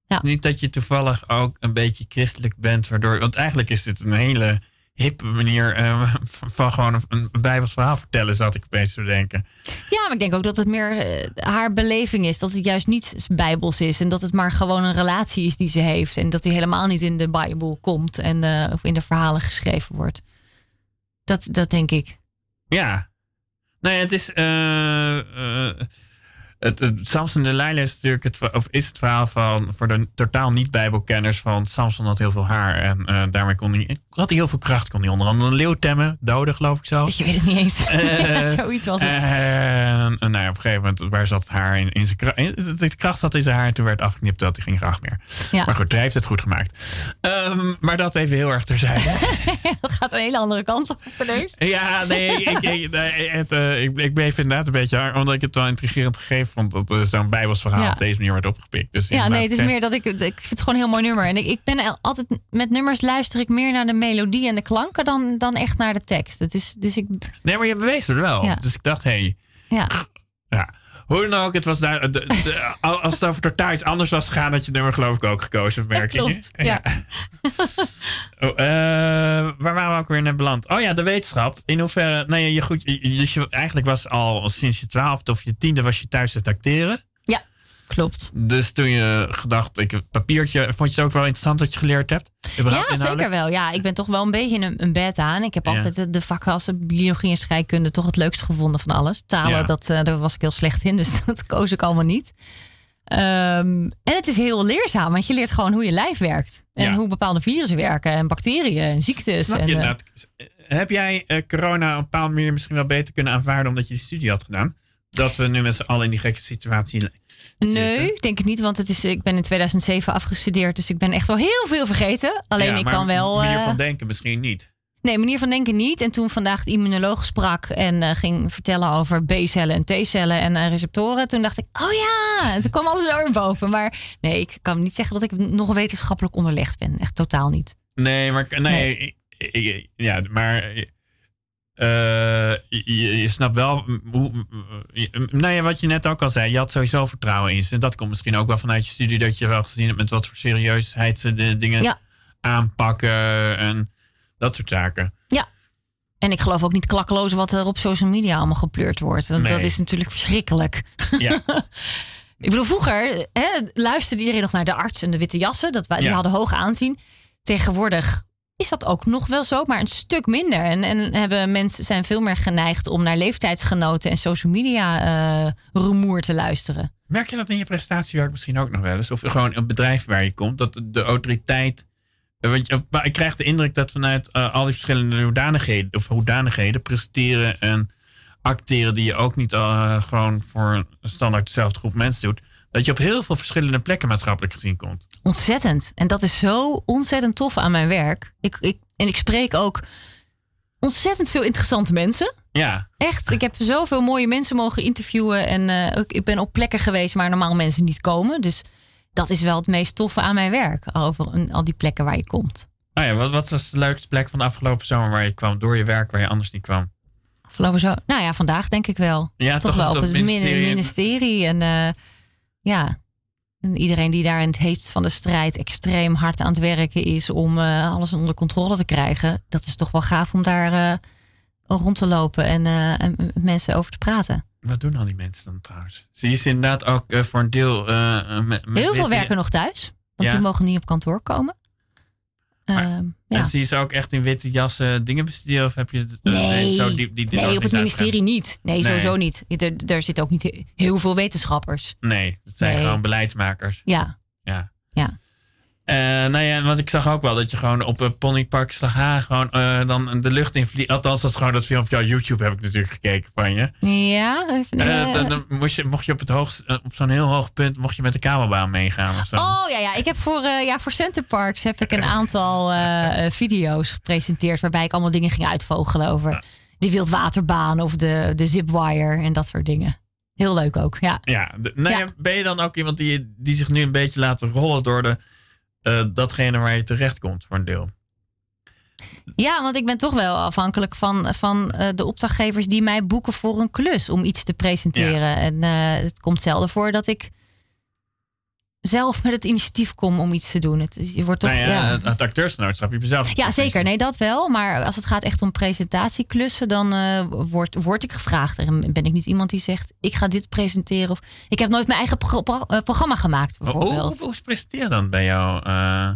Ja. Niet dat je toevallig ook een beetje christelijk bent, waardoor. Want eigenlijk is dit een hele hippe manier eh, van gewoon een, Bijbels verhaal vertellen, zat ik opeens te denken. Ja, maar ik denk ook dat het meer haar beleving is. Dat het juist niet bijbels is. En dat het maar gewoon een relatie is die ze heeft. En dat die helemaal niet in de Bijbel komt. En, of in de verhalen geschreven wordt. Dat, dat denk ik. Ja. Nou ja, het is. eh, het, het, Samson de Leila is natuurlijk het, of is het verhaal van voor de totaal niet-Bijbelkenners van Samson had heel veel haar en eh, daarmee kon hij, had hij heel veel kracht. Kon hij onder andere een leeuw temmen, doden geloof ik zelfs. Je weet het niet eens. Ja, zoiets was het. En nou ja, op een gegeven moment, waar zat het haar in, in zijn kracht? De kracht zat in zijn haar en toen werd afgeknipt dat hij geen graag meer. Ja. Maar goed, hij heeft het goed gemaakt. Ehm, maar dat even heel erg terzijde. dat gaat een hele andere kant op ineens. Ja, nee, ik, ik, nee, het, eh, ik, ik bleef inderdaad een beetje, omdat ik het wel intrigerend gegeven vond dat er zo'n bijbelsverhaal Ja. op deze manier werd opgepikt. Dus Ja, nee, het is meer dat ik... Ik vind het gewoon een heel mooi nummer. En ik, ik ben al- altijd... Met nummers luister ik meer naar de melodie en de klanken... dan, dan echt naar de tekst. Het is, dus ik... Nee, maar je bewees het wel. Ja. Dus ik dacht, hé, hey, Ja. ja. Hoe dan ook, het was daar, de, de- als het over totaal iets anders was gegaan, had je nummer geloof ik ook gekozen, merk je. klopt, ja. Oh, eh, waar waren we ook weer net beland? Oh ja, de wetenschap. In hoeverre, ja, je goed, je- dus je, eigenlijk was al sinds je twaalfde of je tiende was je thuis te acteren. Klopt. Dus toen je gedacht, ik papiertje, vond je het ook wel interessant wat je geleerd hebt? Ja, zeker wel. Ja, ik ben toch wel een beetje een, een bed aan. Ik heb Ja. altijd de, vakken als biologie en scheikunde toch het leukst gevonden van alles. Talen, Ja. dat, eh, daar was ik heel slecht in, dus dat koos ik allemaal niet. Ehm, en het is heel leerzaam, want je leert gewoon hoe je lijf werkt. En Ja. hoe bepaalde virussen werken en bacteriën en ziektes. Snap en, je eh. Heb jij eh, corona op een bepaalde manier misschien wel beter kunnen aanvaarden omdat je die studie had gedaan? Dat we nu met z'n allen in die gekke situatie? Nee, ik denk het niet, want het is, ik ben in 2007 afgestudeerd, dus ik ben echt wel heel veel vergeten. Alleen Ja, ik kan wel. manier eh, van denken misschien niet. Nee, manier van denken niet. En toen vandaag de immunoloog sprak en eh, ging vertellen over B-cellen en T-cellen en eh, receptoren. Toen dacht ik, oh ja, en toen kwam alles weer boven. Maar nee, ik kan niet zeggen dat ik nog wetenschappelijk onderlegd ben. Echt totaal niet. Nee, maar nee, ik- ik- ja, maar eh, je, je snapt wel hoe. je- Nou ja, wat je net ook al zei, je had sowieso vertrouwen in ze. En dat komt misschien ook wel vanuit je studie dat je wel gezien hebt met wat voor serieusheid ze de dingen Ja. aanpakken en dat soort zaken. Ja. En ik geloof ook niet klakkeloos wat er op social media allemaal gepleurd wordt. Nee. Dat is natuurlijk verschrikkelijk. Ja, Ik bedoel, vroeger hè, luisterde iedereen nog naar de arts en de witte jassen. Dat wij, Die Ja. hadden hoog aanzien. Tegenwoordig is dat ook nog wel zo, maar een stuk minder. En, en hebben mensen zijn veel meer geneigd om naar leeftijdsgenoten en social media eh rumoer te luisteren. merk je dat in je prestatiewerk misschien ook nog wel eens? Of gewoon een bedrijf waar je komt, dat de autoriteit. eh, Want ik krijg de indruk dat vanuit eh, al die verschillende hoedanigheden, of hoedanigheden presteren en acteren, die je ook niet eh, gewoon voor een standaard dezelfde groep mensen doet, dat je op heel veel verschillende plekken maatschappelijk gezien komt. Ontzettend. En dat is zo ontzettend tof aan mijn werk. Ik, ik, en ik spreek ook ontzettend veel interessante mensen. Ja, Echt, ik heb zoveel mooie mensen mogen interviewen. En eh, ook, ik ben op plekken geweest waar normaal mensen niet komen. Dus dat is wel het meest toffe aan mijn werk. Over een- al die plekken waar je komt. nou ja, wat, wat was de leukste plek van de afgelopen zomer waar je kwam door je werk waar je anders niet kwam? Afgelopen zo. Nou ja, vandaag denk ik wel. Ja, toch, toch wel op het het min- ministerie. ministerie. En eh, ja, en iedereen die daar in het heetst van de strijd extreem hard aan het werken is om eh, alles onder controle te krijgen. Dat is toch wel gaaf om daar eh, rond te lopen en, en met mensen over te praten. Wat doen al die mensen dan trouwens? Zie je ze inderdaad ook voor een deel. met, met Heel veel werken nog thuis, want Ja. die mogen niet op kantoor komen. Ehm, ja. En zie je ze ook echt in witte jassen dingen bestuderen? Of heb je eh, Nee, zo diep, die, die nee op het ministerie niet. Nee, Nee. sowieso niet. Er, er zitten ook niet he- heel veel wetenschappers. Nee, het zijn gewoon beleidsmakers. Ja, Ja. ja. Eh, nou ja, want ik zag ook wel dat je gewoon op een ponypark Slaga gewoon eh, dan de lucht in vliegt. Althans, dat is gewoon dat filmpje op YouTube heb ik natuurlijk gekeken van je. Ja, even, Eh, eh, dan, dan moest je, mocht je op, het hoogst, eh, op zo'n heel hoog punt mocht je met de kabelbaan meegaan of zo. Oh ja, ja. Ik heb voor, eh ja, voor Center Parks heb ik een aantal eh, eh, video's gepresenteerd waarbij ik allemaal dingen ging uitvogelen over de wildwaterbaan of de, de zipwire en dat soort dingen. Heel leuk ook, ja. Ja, de- nou ja. Ja. ben je dan ook iemand die, die zich nu een beetje laat rollen door de, eh, datgene waar je terecht komt voor een deel? Ja, want ik ben toch wel afhankelijk van, van eh, de opdrachtgevers die mij boeken voor een klus om iets te presenteren. En eh, het komt zelden voor dat ik zelf met het initiatief kom om iets te doen. Het, is- je wordt toch. nou ja, ja. Het, het heb je zelf. Ja, zeker. Nee, dat wel. Maar als het gaat echt om presentatieklussen, dan eh, word, word ik gevraagd. En ben ik niet iemand die zegt: ik ga dit presenteren. Of ik heb nooit mijn eigen pro- pro- eh, programma gemaakt, Hoe, hoe, bijvoorbeeld. hoe, hoe presenteren dan bij jou? eh,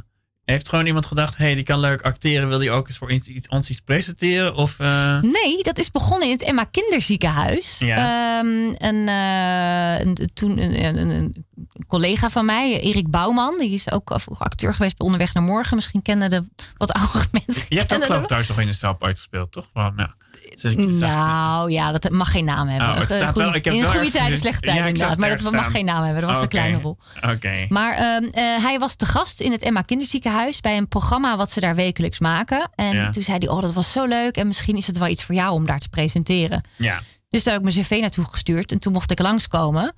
heeft gewoon iemand gedacht, hé, hey, die kan leuk acteren. Wil die ook eens voor iets, iets, ons iets presenteren? Of, eh, Nee, dat is begonnen in het Emma Kinderziekenhuis. Ja. Ehm, een, eh, toen een, een, een collega van mij, Erik Bouwman, die is ook acteur geweest bij Onderweg naar Morgen. Misschien kennen de wat oudere mensen. je hebt ook geloof thuis nog in de sap uitgespeeld, toch? Wel, ja. Dus ik Nou ja, dat mag geen naam hebben. Oh, het Een staat goede- wel- ik heb in goede tijden, slechte tijden inderdaad. Maar dat mag geen naam hebben. Dat was een kleine rol. Oké. Maar ehm, eh, hij was te gast in het Emma Kinderziekenhuis bij een programma wat ze daar wekelijks maken. En Ja. toen zei hij: Oh, dat was zo leuk. En misschien is het wel iets voor jou om daar te presenteren. Ja. Dus daar heb ik mijn cv naartoe gestuurd. En toen mocht ik langskomen.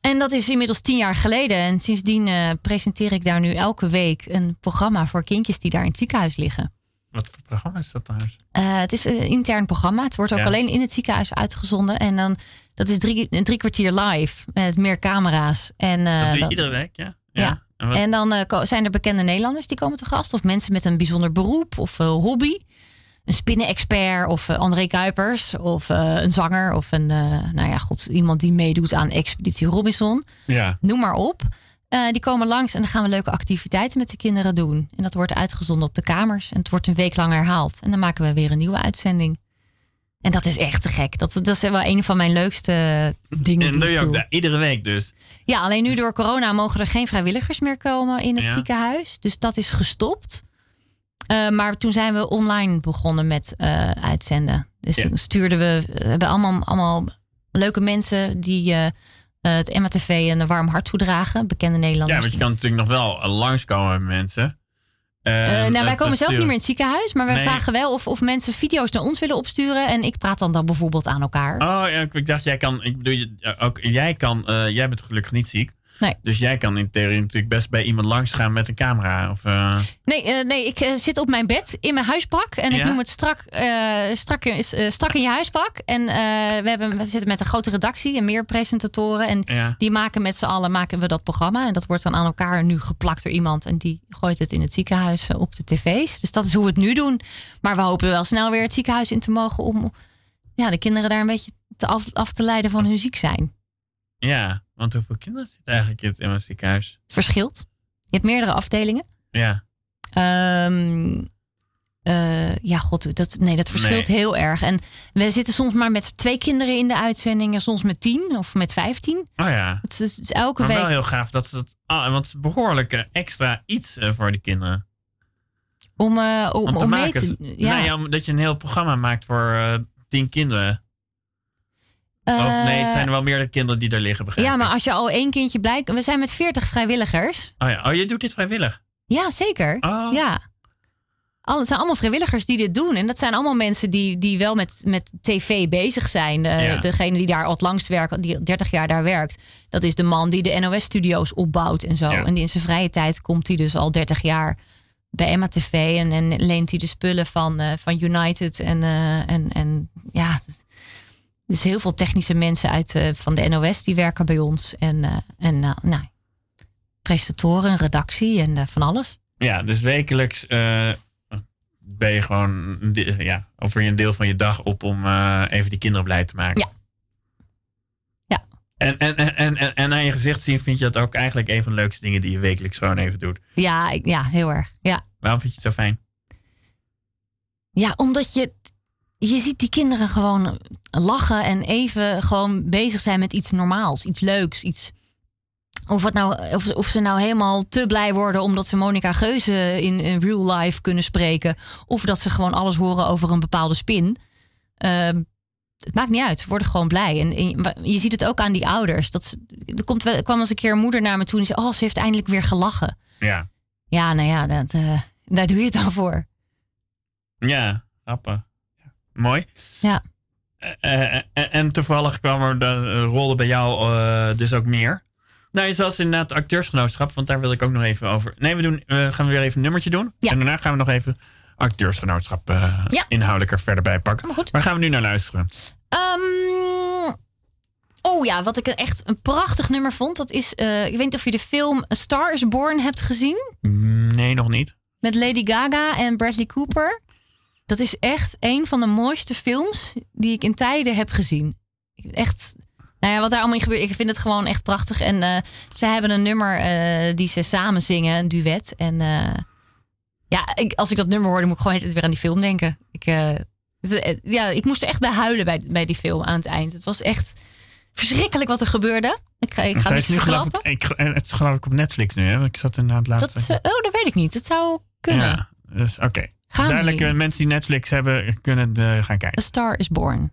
En dat is inmiddels tien jaar geleden. En sindsdien eh, presenteer ik daar nu elke week een programma voor kindjes die daar in het ziekenhuis liggen. Wat voor programma is dat? Eh, het is een intern programma. Het wordt ook Ja. alleen in het ziekenhuis uitgezonden. En dan, dat is drie, een drie kwartier live met meer camera's. En, eh, Dat doe je dan- iedere week, ja? ja. En dan eh, zijn er bekende Nederlanders die komen te gast. Of mensen met een bijzonder beroep of eh, hobby. Een spinnen-expert of eh, André Kuipers. Of eh, een zanger of een, eh, nou ja, god, iemand die meedoet aan Expeditie Robinson. ja. Noem maar op. Eh, die komen langs en dan gaan we leuke activiteiten met de kinderen doen. En dat wordt uitgezonden op de kamers. En het wordt een week lang herhaald. En dan maken we weer een nieuwe uitzending. En dat is echt te gek. Dat, dat is wel een van mijn leukste dingen En doe je ook daar iedere week dus. Ja, alleen nu door corona mogen er geen vrijwilligers meer komen in het Ja. ziekenhuis. Dus dat is gestopt. Eh, maar toen zijn we online begonnen met eh, uitzenden. Dus Ja. stuurden we, we hebben allemaal, allemaal leuke mensen die het MATV een warm hart toedragen. Bekende Ja, Nederlanders. want je kan natuurlijk nog wel eh, langskomen met mensen. Eh, En, nou, wij eh, komen zelf niet meer in het ziekenhuis, maar wij Nee. vragen wel of, of mensen video's naar ons willen opsturen. En ik praat dan, dan bijvoorbeeld aan elkaar. Oh ja, ik dacht, jij kan, ik bedoel, je- ja, ook jij kan, eh, jij bent gelukkig niet ziek. Nee. Dus jij kan in theorie natuurlijk best bij iemand langs gaan met een camera. Of, eh, Nee, eh, nee ik eh, zit op mijn bed in mijn huispak. En ik noem het strak, strak, in- strak in je huispak. En we, hebben, we zitten met een grote redactie en meer presentatoren. En Ja. die maken met z'n allen maken we dat programma. En dat wordt dan aan elkaar nu geplakt door iemand. En die gooit het in het ziekenhuis op de tv's. Dus dat is hoe we het nu doen. Maar we hopen wel snel weer het ziekenhuis in te mogen... om ja, de kinderen daar een beetje te af, af te leiden van hun ziek zijn. ja, want hoeveel kinderen zitten eigenlijk in het Emma ziekenhuis? Het verschilt. Je hebt meerdere afdelingen. Ja, Ehm, eh, ja, god, dat, nee, dat verschilt Nee. heel erg. En we zitten soms maar met twee kinderen in de uitzending, en soms met tien of met vijftien. oh ja. Het is, het is elke Maar wel week. heel gaaf dat ze dat, ah, want het is behoorlijk eh, extra iets eh, voor die kinderen. Om, eh, om, Om te om mee maken. te. Ja. Nee, om- dat je een heel programma maakt voor tien kinderen. Of nee, het zijn er wel meerdere kinderen die daar liggen, begrijp ja, maar ik. als je al één kindje blijkt. We zijn met veertig vrijwilligers. Oh ja, oh, je doet dit vrijwillig? Ja, zeker. Oh. Ja. Al, het zijn allemaal vrijwilligers die dit doen. En dat zijn allemaal mensen die, die wel met, met tv bezig zijn. Eh, Ja. Degene die daar al het langst werkt, die al 30 jaar daar werkt. Dat is de man die de NOS-studio's opbouwt en zo. Ja. En die in zijn vrije tijd komt hij dus al 30 jaar bij Emma TV. En, en leent hij de spullen van, eh, van United. En, eh, en, en ja, dus heel veel technische mensen uit, eh, van de NOS die werken bij ons. En, eh, en eh, nou, presentatoren, redactie en van alles. Ja, dus wekelijks ben je gewoon, ja, offer je een deel van je dag op om even die kinderen blij te maken. Ja. Ja. En, en, en, en, en, en aan je gezicht zien vind je dat ook eigenlijk een van de leukste dingen die je wekelijks gewoon even doet. Ja, ik- ja, heel erg. Ja. Waarom vind je het zo fijn? ja, omdat je, je ziet die kinderen gewoon lachen en even gewoon bezig zijn met iets normaals, iets leuks, iets. Of, het nou, of, of ze nou helemaal te blij worden omdat ze Monica Geuze in, in real life kunnen spreken. Of dat ze gewoon alles horen over een bepaalde spin. Ehm, het maakt niet uit. Ze worden gewoon blij. En, en je- ziet het ook aan die ouders. Dat ze, er komt wel, er kwam eens een keer een moeder naar me toe en zei: Oh, ze heeft eindelijk weer gelachen. Ja. Ja, nou ja, dat, eh, daar doe je het dan voor. Ja, grappig. Mooi. Ja. Eh, eh, en, en toevallig kwam er de eh, rollen bij jou eh, dus ook meer. Nou, zoals inderdaad het acteursgenootschap, want daar wil ik ook nog even over. Nee, we doen, eh, gaan we weer even een nummertje doen. Ja. En daarna gaan we nog even acteursgenootschap eh, Ja. inhoudelijk er verder bij pakken. Maar goed. Waar gaan we nu naar luisteren? Ehm, oh ja, wat ik echt een prachtig nummer vond. Dat is, eh, ik weet niet of je de film A Star is Born hebt gezien. Nee, nog niet. Met Lady Gaga en Bradley Cooper. Dat is echt een van de mooiste films die ik in tijden heb gezien. Echt, nou ja, wat daar allemaal in gebeurt. Ik vind het gewoon echt prachtig. En eh ze hebben een nummer eh, die ze samen zingen, een duet. En eh, ja, ik, als ik dat nummer hoorde, moet ik gewoon het weer aan die film denken. Ik, het- ja, ik moest er echt bij huilen bij, bij die film aan het eind. Het was echt verschrikkelijk wat er gebeurde. Ik, ga- ik ga niks verklappen. het is geloof ik op Netflix nu. Hè? Ik zat inderdaad laatst. Dat, oh, dat weet ik niet. Het zou kunnen. Ja, dus oké. Gaan Duidelijk, eh, mensen die Netflix hebben, kunnen eh, gaan A kijken. Star is Born.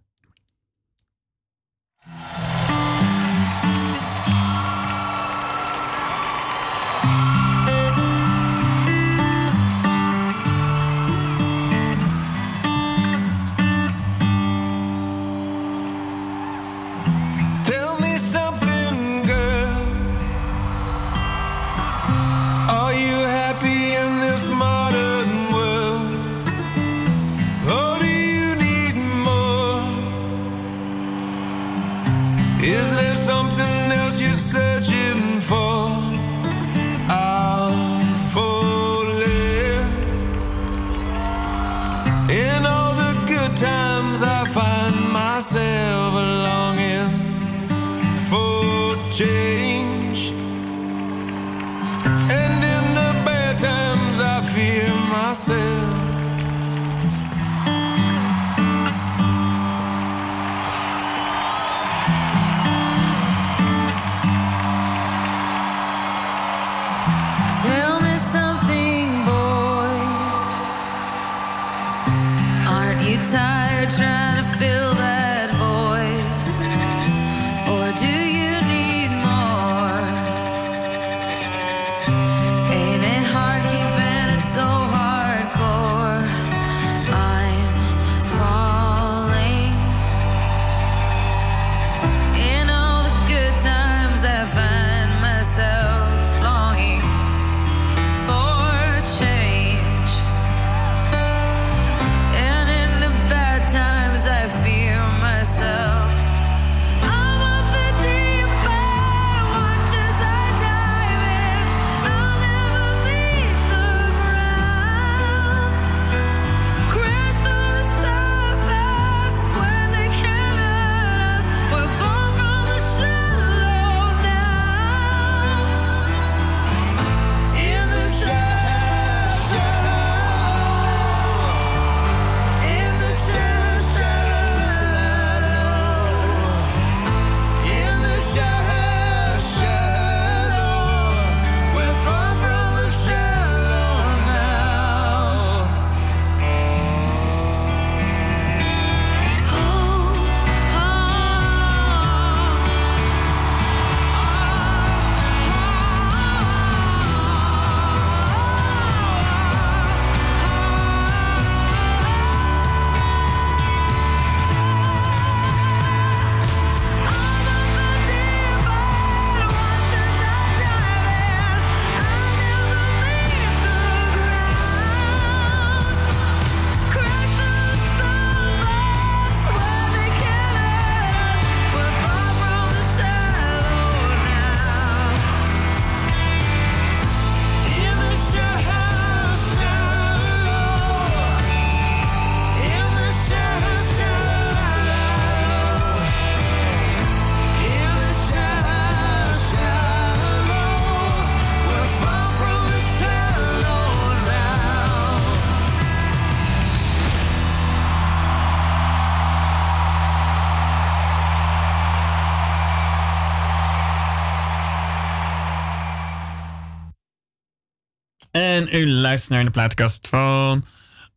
En u luistert naar de plaatkast van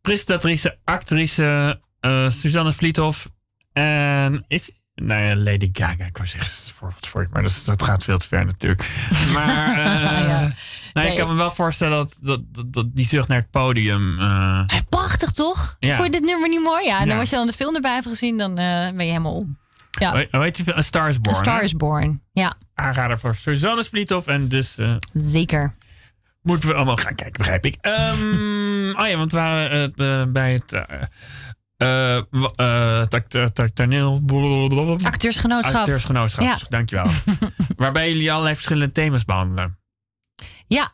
presentatrice, actrice eh, Suzanne Vliethoff. En is. Nou ja, Lady Gaga, ik wou zeggen, voor, voor, maar dat, gaat veel te ver natuurlijk. Maar eh, Ja. nou, ik kan me wel voorstellen dat, dat, dat, dat die zucht naar het podium. eh, Prachtig toch? Ja. Vond je dit nummer niet mooi? Ja, en dan als je dan de film erbij hebt gezien, dan ben je helemaal om. Ja, heet je? A Star is Born. A Star is Born. Ja, Aanrader voor Suzanne Vliethoff. En dus zeker. Moeten we allemaal gaan kijken, begrijp ik. Ehm, oh ja, want we waren het, eh, bij het, acteur, acteur- toneel... Acteursgenootschap. Acteursgenootschap, Ja. dankjewel. Waarbij jullie allerlei verschillende thema's behandelen. Ja.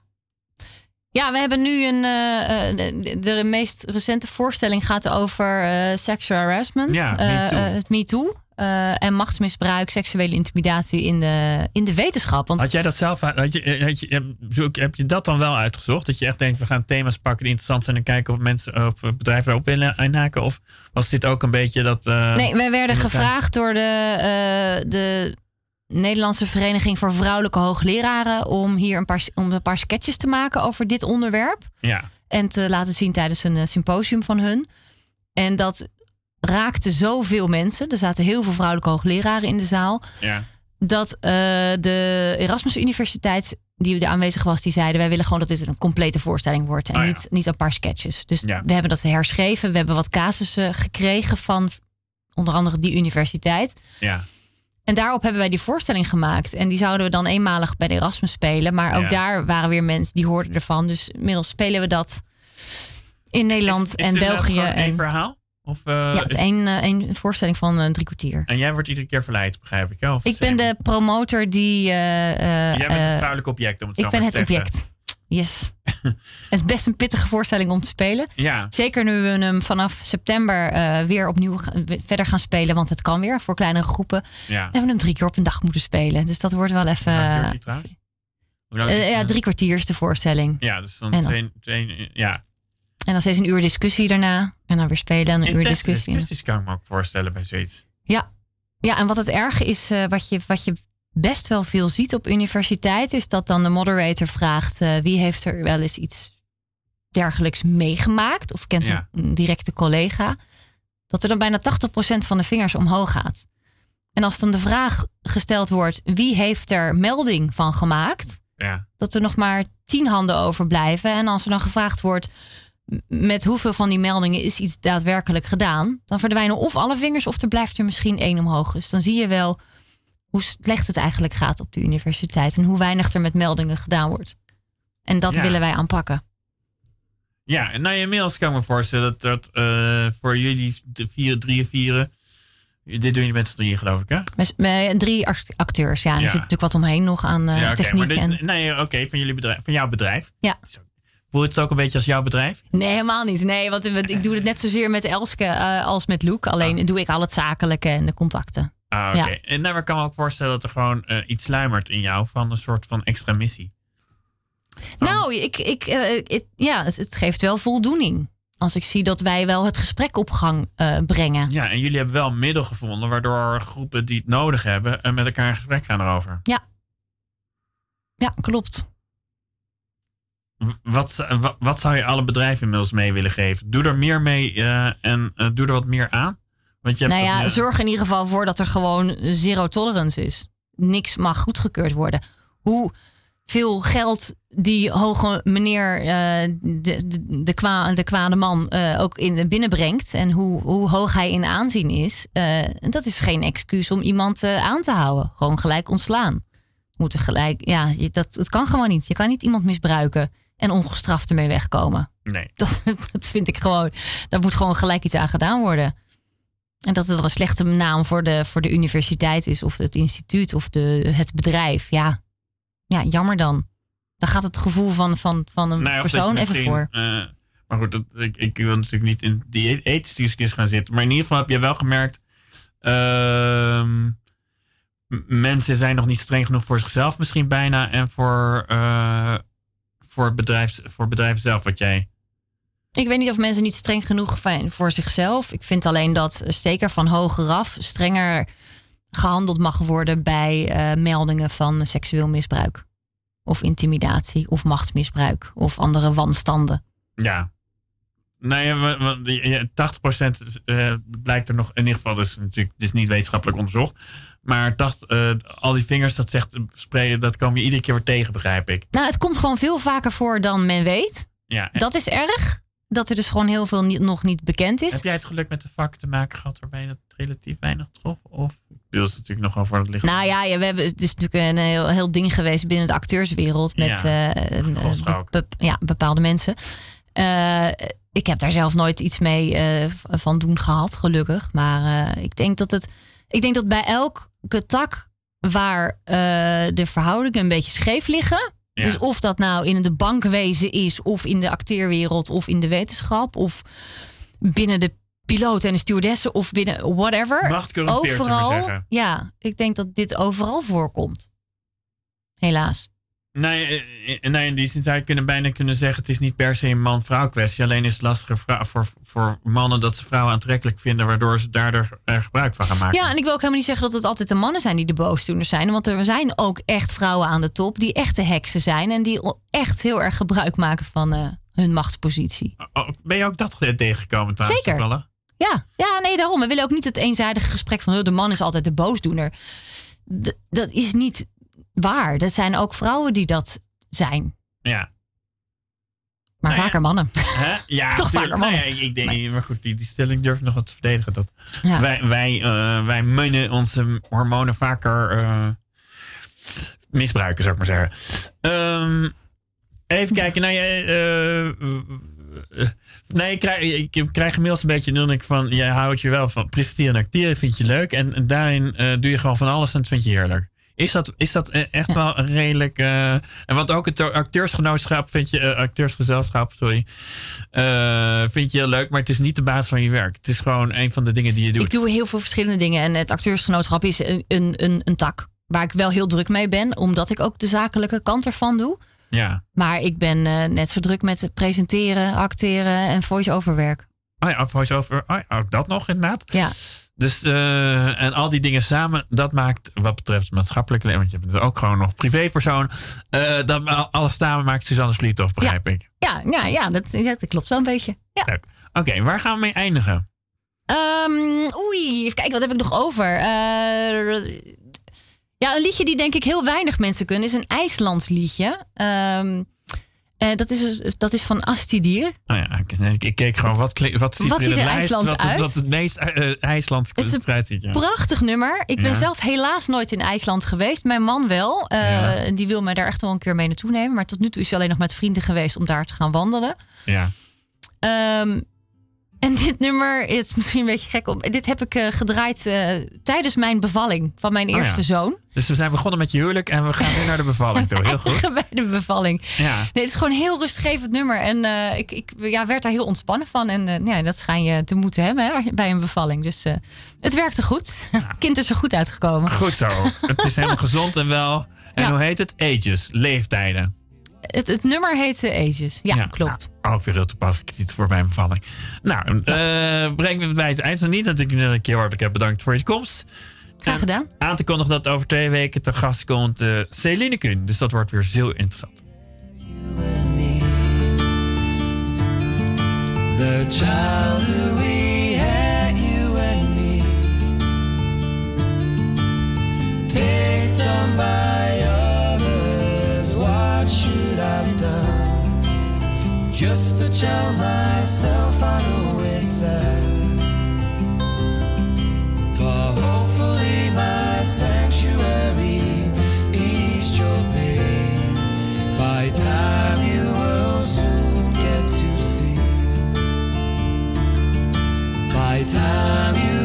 Ja, we hebben nu een. eh, eh, de, de meest recente voorstelling gaat over sexual harassment. Ja, Me Too. het MeToo. Eh en machtsmisbruik, seksuele intimidatie in de, in de wetenschap. Want Had jij dat zelf, had je, had je, heb, zoek- heb je dat dan wel uitgezocht? Dat je echt denkt, we gaan thema's pakken die interessant zijn en kijken of mensen of bedrijven daarop willen inhaken? Of was dit ook een beetje dat... eh, nee, wij werden zijn- gevraagd door de, eh, de Nederlandse Vereniging voor Vrouwelijke Hoogleraren om hier een paar, om een paar sketches te maken over dit onderwerp. Ja, En te laten zien tijdens een eh, symposium van hun. En dat raakte zoveel mensen. Er zaten heel veel vrouwelijke hoogleraren in de zaal. ja. Dat eh, de Erasmus Universiteit, die er aanwezig was, die zeiden: Wij willen gewoon dat dit een complete voorstelling wordt. En Oh ja. niet, niet een paar sketches. Dus Ja. we hebben dat herschreven. We hebben wat casussen gekregen van onder andere die universiteit. ja. En daarop hebben wij die voorstelling gemaakt. En die zouden we dan eenmalig bij de Erasmus spelen. Maar ook Ja. daar waren weer mensen die hoorden ervan. Dus inmiddels spelen we dat in Nederland Is- is en België. gewoon één En, verhaal? Of, eh, ja, het is- één, eh, één voorstelling van eh, drie kwartier. En jij wordt iedere keer verleid, begrijp ik. hè? Of Ik ben de promotor die. Jij bent het vrouwelijke object, om het zo ik ben het te zeggen. object. Yes. het is best een pittige voorstelling om te spelen. Ja, Zeker nu we hem vanaf september weer opnieuw verder gaan spelen. Want het kan weer voor kleinere groepen. ja. We hebben hem drie keer op een dag moeten spelen. Dus dat wordt wel even. Ja, drie kwartier is de voorstelling. Ja, dus dan- twee, twee, ja. En dan steeds een uur discussie daarna. En dan weer spelen en een uur discussie. discussies kan ik me ook voorstellen bij zoiets. Ja. ja, en wat het erge is, eh, wat, je, wat je best wel veel ziet op universiteit, is dat dan de moderator vraagt eh, wie heeft er wel eens iets dergelijks meegemaakt of kent Ja. een directe collega. Dat er dan bijna 80% van de vingers omhoog gaat. En als dan de vraag gesteld wordt wie heeft er melding van gemaakt, Ja, dat er nog maar tien handen overblijven. En als er dan gevraagd wordt met hoeveel van die meldingen is iets daadwerkelijk gedaan, dan verdwijnen of alle vingers of er blijft er misschien één omhoog. Dus dan zie je wel hoe slecht het eigenlijk gaat op de universiteit en hoe weinig er met meldingen gedaan wordt. En dat Ja. willen wij aanpakken. ja en nou, inmiddels kan ik me voorstellen dat, dat eh, voor jullie de vier, drieën, vieren. Dit doen je met z'n drieën, geloof ik, hè? Met, met drie act- acteurs, ja. En Ja. er zit natuurlijk wat omheen nog aan eh, ja, oké. techniek. maar dit, en... Nee, oké, van jullie bedrijf, van jouw bedrijf. Ja. Zo. Voelt het ook een beetje als jouw bedrijf? Nee, helemaal niet. Nee, want ik doe het net zozeer met Elske eh, als met Loek. Alleen doe ik al het zakelijke en de contacten. Ah, oké. Ja. En nou, maar ik kan me ook voorstellen dat er gewoon eh, iets sluimert in jou van een soort van extra missie. Nou, ik, ik, eh, het- ja, het, het geeft wel voldoening. Als ik zie dat wij wel het gesprek op gang brengen. Ja, en jullie hebben wel een middel gevonden waardoor groepen die het nodig hebben en met elkaar in gesprek gaan erover. Ja, klopt. Wat, wat, zou je alle bedrijven inmiddels mee willen geven? Doe er meer mee eh, en eh, doe er wat meer aan. Want je hebt Nou ja, eh, zorg in ieder geval voor dat er gewoon zero tolerance is. Niks mag goedgekeurd worden. Hoe veel geld die hoge meneer, de, de, de, kwa, de kwade man, ook in binnenbrengt. En hoe, hoe hoog hij in aanzien is. dat is geen excuus om iemand aan te houden. Gewoon gelijk ontslaan. Moeten gelijk, ja, je- dat, het kan gewoon niet. Je kan niet iemand misbruiken en ongestraft ermee wegkomen. Nee. Dat, dat vind ik gewoon. Daar moet gewoon gelijk iets aan gedaan worden. En dat het een slechte naam voor de, voor de universiteit is, of het instituut, of de, het bedrijf. Ja. ja, jammer dan. Dan gaat het gevoel van, van, van een Nou persoon even voor. eh, maar goed, dat, ik, ik wil natuurlijk niet in die ethische discussies gaan zitten. Maar in ieder geval heb je wel gemerkt. ehm, mensen zijn nog niet streng genoeg voor zichzelf, misschien bijna. En voor, eh, voor, het bedrijf, voor bedrijven zelf, wat jij. Ik weet niet of mensen niet streng genoeg zijn voor zichzelf. Ik vind alleen dat zeker van hogeraf strenger gehandeld mag worden bij eh, meldingen van seksueel misbruik. Of intimidatie, of machtsmisbruik, of andere wanstanden. Ja. Nou ja, wa- wa- die- ja, 80% eh, blijkt er nog, in ieder geval, dus natuurlijk, het is niet wetenschappelijk onderzocht. Maar 80, eh, al die vingers, dat zegt sprayen, dat komen je iedere keer weer tegen, begrijp ik. Nou, het komt gewoon veel vaker voor dan men weet. Ja. Dat is erg. Dat er dus gewoon heel veel niet- nog niet bekend is. Heb jij het geluk met de vak te maken gehad waarbij je het relatief weinig trof? Of bedoel, het is natuurlijk nogal voor het licht. Nou ja, ja, we hebben, het is natuurlijk een heel, heel ding geweest binnen de acteurswereld met Ja, eh, be- be- ja, bepaalde mensen. Eh, ik heb daar zelf nooit iets mee eh, van doen gehad, gelukkig. Maar eh, ik denk dat het. Ik denk dat bij elke tak waar eh, de verhoudingen een beetje scheef liggen. Ja. Dus of dat nou in de bankwezen is, of in de acteerwereld, of in de wetenschap, of binnen de piloot en de stewardessen, of binnen whatever. Macht overal. zeggen. Ja, ik denk dat dit overal voorkomt. Helaas. Nee, eh, nee, in die zin zou je kunnen bijna kunnen zeggen: het is niet per se een man-vrouw kwestie. Alleen is het lastiger voor, voor mannen dat ze vrouwen aantrekkelijk vinden, waardoor ze daardoor er gebruik van gaan maken. Ja, en ik wil ook helemaal niet zeggen dat het altijd de mannen zijn die de boosdoeners zijn. Want er zijn ook echt vrouwen aan de top die echte heksen zijn. En die echt heel erg gebruik maken van eh, hun machtspositie. Oh, ben je ook dat tegengekomen trouwens? Zeker. Ja, ja, nee, daarom. We willen ook niet het eenzijdige gesprek van "Oh, de man is altijd de boosdoener. D- dat is niet waar. Dat zijn ook vrouwen die dat zijn. Ja. Maar Nou ja. vaker mannen. Ja, Toch tuurlijk. vaker mannen. Nee, ik, ik denk, maar goed, die, die stelling durf ik nog wat te verdedigen. Dat Ja. wij, wij, eh, wij munnen onze hormonen vaker eh, misbruiken, zou ik maar zeggen. Ehm, even kijken naar je. eh, eh, nee, ik krijg, ik krijg inmiddels een beetje de indruk van... jij houdt je wel van presenteren en acteren, vind je leuk. En, en daarin doe je gewoon van alles en dat vind je heerlijk. Is dat, is dat eh, echt wel een redelijk... eh, en want ook het acteursgenootschap vind je... eh, acteursgezelschap, sorry. eh, vind je heel leuk, maar het is niet de basis van je werk. Het is gewoon een van de dingen die je doet. Ik doe heel veel verschillende dingen. En het acteursgenootschap is een, een, een, tak. Waar ik wel heel druk mee ben. Omdat ik ook de zakelijke kant ervan doe. Ja. Maar ik ben net zo druk met presenteren, acteren en voice-over werk. Oh ja, voice-over. Oh ja, ook dat nog inderdaad. Ja. Dus, eh, en al die dingen samen, dat maakt wat betreft maatschappelijk leven, want je bent ook gewoon nog privépersoon, eh dat al- alles samen maakt Suzanne Vliethoff, begrijp ik. Ja, ja, ja dat, dat klopt wel een beetje. Ja. Oké, waar gaan we mee eindigen? Ehm, oei, even kijken, wat heb ik nog over? Eh, ja, een liedje die denk ik heel weinig mensen kunnen is een IJslands liedje. Ehm, eh, dat, is, dus- dat is van Astidir. Oh ja, ik, ik, keek gewoon, wat, wat ziet Wat er in er lijst, IJslands wat, uit? wat het meest uh, IJslands Het is een ziet. Ja. Prachtig nummer. Ik ben zelf helaas nooit in IJsland geweest. Mijn man wel. Ja. Die wil mij daar echt wel een keer mee naartoe nemen. Maar tot nu toe is hij alleen nog met vrienden geweest om daar te gaan wandelen. Ja. Ehm, en dit nummer is misschien een beetje gek. Op. Dit heb ik eh, gedraaid eh, tijdens mijn bevalling van mijn Oh ja. eerste zoon. Dus we zijn begonnen met je huwelijk en we gaan nu naar de bevalling toe. Heel goed. Bij de bevalling. Ja. Nee, het is gewoon een heel rustgevend nummer. En eh, ik, ik ja, werd daar heel ontspannen van. En ja, dat schijn je te moeten hebben hè, bij een bevalling. Dus het werkte goed. Het kind is er goed uitgekomen. Goed zo. Het is helemaal gezond en wel. En hoe heet het? Ages, leeftijden. Het, het nummer heet eh, Ages. Ja, klopt. Nou, ook weer heel toepasselijk. Iets voor mijn bevalling. Nou, eh breng me bij het eind. En niet dat ik een keer hartelijk heb bedankt voor je komst. Graag gedaan. Aan te kondigen dat over twee weken te gast komt eh Celine Kuhn. Dus dat wordt weer heel interessant. The childhood we had, you and me, picked on by I've done? Just to tell myself I know it's sad. But hopefully my sanctuary eased your pain. By time you will soon get to see. By time you